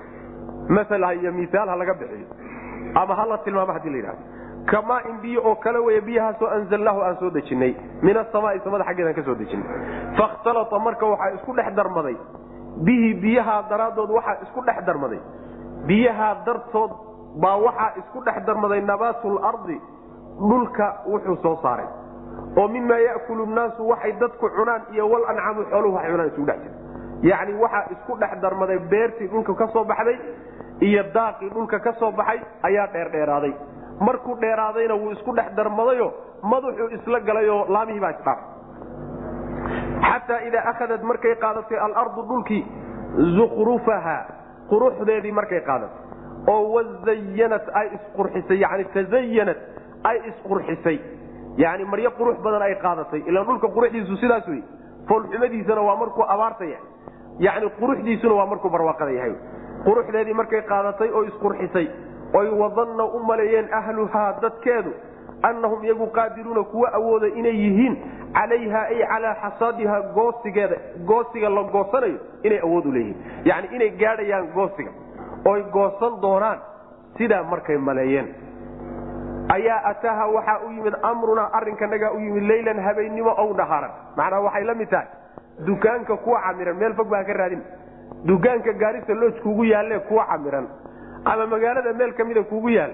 masal iyo miaal ha laga bixiyo. Ama hala tilmaamo haddii la yidhahdo kamaain biyo oo kale wey biyahaasoo anzalnaahu aan soo dejinay. Min asamaai samada xaggeedaan ka soo dejinay. Fakhtalata marka waxaa isku dhex darmaday. Bihi biyahaa daraaddood waxaa isku dhex darmaday. Biyahaa dartood baa waxaa isku dhex darmaday nabaatu lardi dhulka wuxuu soo saaray oo mimaa yakulu nnaasu waxay dadku cunaan iyo wal ancamu xooluhu waxay cunaan isugu dhex jira yacni waxaa isku dhex darmaday beertii dhulka ka soo baxday iyo daaqii dhulka ka soo baxay ayaa dheerdheeraaday markuu dheeraadayna wuu isku dhex darmadayo madaxuu isla galayoo laamihii baa isdhaafay xataa idaa akhadat markay qaadatay alardu dhulkii zukhrufaha quruxdeedii markay qaadatay. Oo wazayanat ay isqurxisay yani tazayanat ay isqurxisay yani maryo qurux badan ay qaadatay. Ilaan dhulka quruxdiisu sidaas wey foolxumadiisana waa markuu abaarta yahay. Yani quruxdiisuna waa markuu barwaaqada yahay. Quruxdeedii markay qaadatay oo isqurxisay. Oy wadanna u maleeyeen ahluhaa dadkeedu annahum iyagu qaadiruuna kuwa awooda inay yihiin calayha ay calaa xasaadiha goosigeeda goosiga la goosanayo inay awood u leeyihiin. Yani inay gaadhayaan goosiga oy goosan doonaan sidaa markay maleeyeen ayaa ataaha waxaa u yimid amrunaa arrinkanagaa u yimid leylan habeennimo ow dhahaaran. Macnaa waxay la mid tahay dukaanka kuwa camiran meel fog baa ka raadin. Dukaanka gaarisa looj kuugu yaalle kuwa camiran. Ama magaalada meel ka mida kuugu yaal.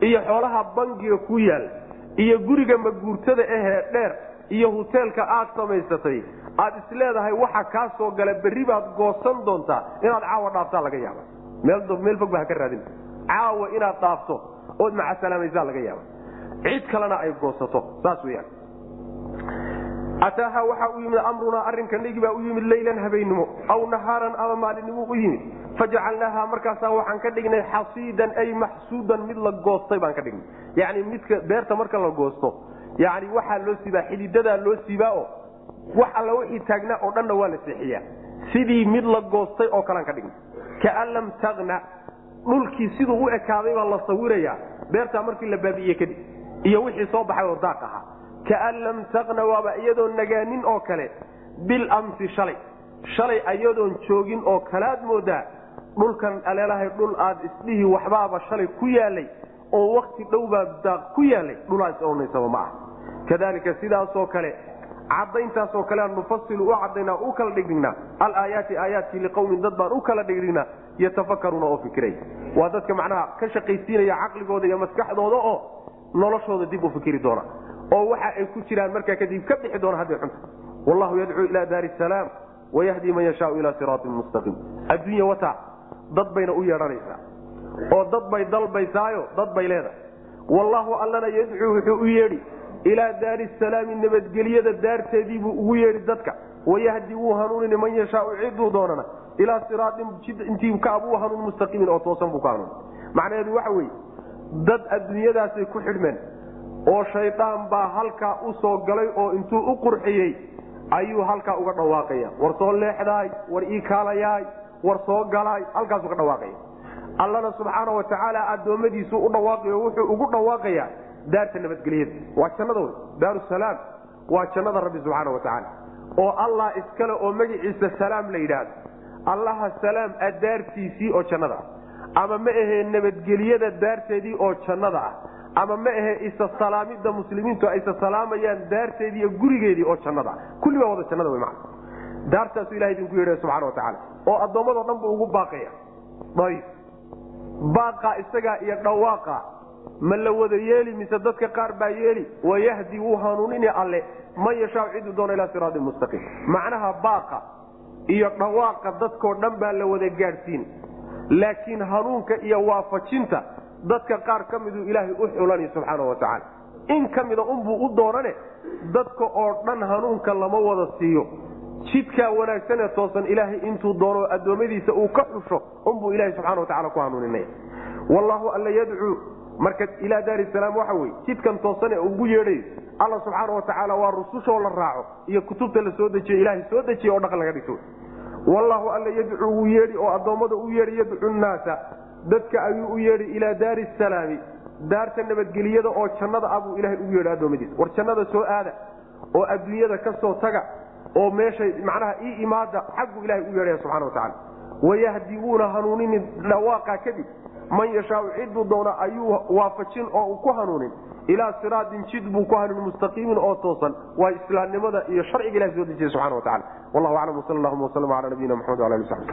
Iyo xoolaha bangiga ku yaal. Iyo guriga maguurtada ahee dheer. Iyo huteelka aad samaysatay. Aad isleedahay waxa kaa soo gala berri baad goosan doontaa inaad caawa dhaaftaa laga yaaba meel fog ba ha ka raadin. Caawa inaad dhaafto ood macasalaamaysaa laga yaaba cid kalena ay goosato saas weyaan ataaha waxaa u yimid amrunaa arrinkanagii baa u yimid leylan habeennimo aw nahaaran ama maalinimo u yimid. Fajacalnaaha markaasaa waxaan ka dhignay xasiidan ay maxsuudan mid la goostay baan ka dhignay. Yani midka beerta marka la goosto yani waxaa loo siibaa xididadaa loo siibaa oo wax alla wixii taagnaa oo dhanna waa la seexiyaa. Sidii mid la goostay oo kalean ka dhignay. Kaan lam taqna dhulkii siduu u ekaaday baa la sawirayaa beertaa markii la baabi'iye kadib iyo wixii soo baxay oo daaq ahaa. Kaan lam taqna waaba iyadoo nagaanin oo kale bilamsi shalay. Shalay ayadoon joogin oo kalaad moodaa dhulkan aleelahay dhul aad isdhihi waxbaaba shalay ku yaalay oo wakti dhowbaa daaq ku yaalay dhulaas oonaysaba ma ah kadalika sidaasoo kale cadayntaasoo kale aan nufasilu u cadaynaa u kala dhigdhignaa alaayaati aayaadkii liqawmin dad baan u kala dhigdhignaa yatafakaruuna oo fikiray. Waa dadka macnaha ka shaqaysiinaya caqligooda iyo maskaxdooda oo noloshooda dib u fikiri doona. Oo waxa ay ku jiraan markaa kadib ka bixi doona hadday xunta. Wallahu yadcuu ila daari salaam wayahdi man yashaau ila siraatin mustaqiim adduunya wata dad bayna u yeedhanaysaa. Oo dad bay dalbaysaayo dad bay leedahay. Wallaahu allana yadcuu wuxuu u yeedhi ilaa daari salaami nabadgelyada daarteediibuu ugu yeedhi dadka. Wayahdi wuu hanuunini man yashaau ciduu doonana. Ilaa siraatin intii ka abuu hanuun mustaqiimin oo toosan buu ka hanuun. Macnaheedu waxa weeye dad adduunyadaasay ku xidhmeen oo shaydaan baa halkaa u soo galay oo intuu u qurxiyey ayuu halkaa uga dhawaaqaya. War soo leexdaay war ii kaalayaay war soo galaay halkaasuu ka dhawaaqaya. Allana subxaana wa tacaala addoommadiisuu u dhawaaqayo wuxuu ugu dhawaaqayaa daarta nabadgelyada waa jannada wey daarusalaam waa jannada rabbi subxaana wa tacaala. Oo allah iskale oo magaciisa salaam la yidhaahdo. Allaha salaam a daartiisii oo jannada ah. Ama ma ahee nabadgelyada daarteedii oo jannada ah. Ama ma ahe isa salaamidda muslimiintu ay isa salaamayaan daarteedii gurigeedii oo jannada ah. Kulli baa wada jannada wey macana daartaasuu ilaha idinku yeedhaya subxana wa tacaala. Oo addoommadoo dhan buu ugu baaqaya. Ayb baaqa isagaa iyo dhawaaqa ma la wada yeeli mise dadka qaar baa yeeli. Wayahdi wuu hanuunini alle. Man yashaa ciduu doona ilaa siraatin mustaqiim. Macnaha baaqa iyo dhawaaqa dadkoo dhan baa la wada gaadhsiin. Laakiin hanuunka iyo waafajinta dadka qaar ka miduu ilaahay u xulanay subxaana wa tacaala. In ka mida unbuu u doonane dadka oo dhan hanuunka lama wada siiyo. Jidkaa wanaagsanee toosan ilaahay intuu doono addoommadiisa uu ka xusho unbuu ilahay subxana wa tacala ku hanuuninaya wallaahu alla yadcuu marka ilaa daari waxa weye jidkan toosan ee ugu yeedhayo alla subxaana wa tacaala waa rusushoo la raaco iyo kutubta la soo dejiyo ilaahay soo dejiya oo dhaqan laga dhigto wallaahu alla yadcuu wuu yeedhi oo addoommada u yeedhi yadcu nnaasa dadka ayuu u yeedhi ilaa daari salaami daarta nabadgeliyada oo jannada ah buu ilahay ugu yeedhi addoommadiisa. War jannada soo aada oo adduunyada ka soo taga oo meeshay macnaha ii imaada xagguu ilahay u yeedhaya subxana wa tacala hanuunini dhawaaqa kadib man yashaau ciduu doona ayuu waafajin oo uu ku hanuunin. Ilaa siraatin jid buu ku hanuunin mustaqiimin oo toosan. Waa islaamnimada iyo sharciga ilahi soo dejiya subxana wa tacala wallahu aclam wsal allahuma waslm ala nabiyina maxamed wala ali sabi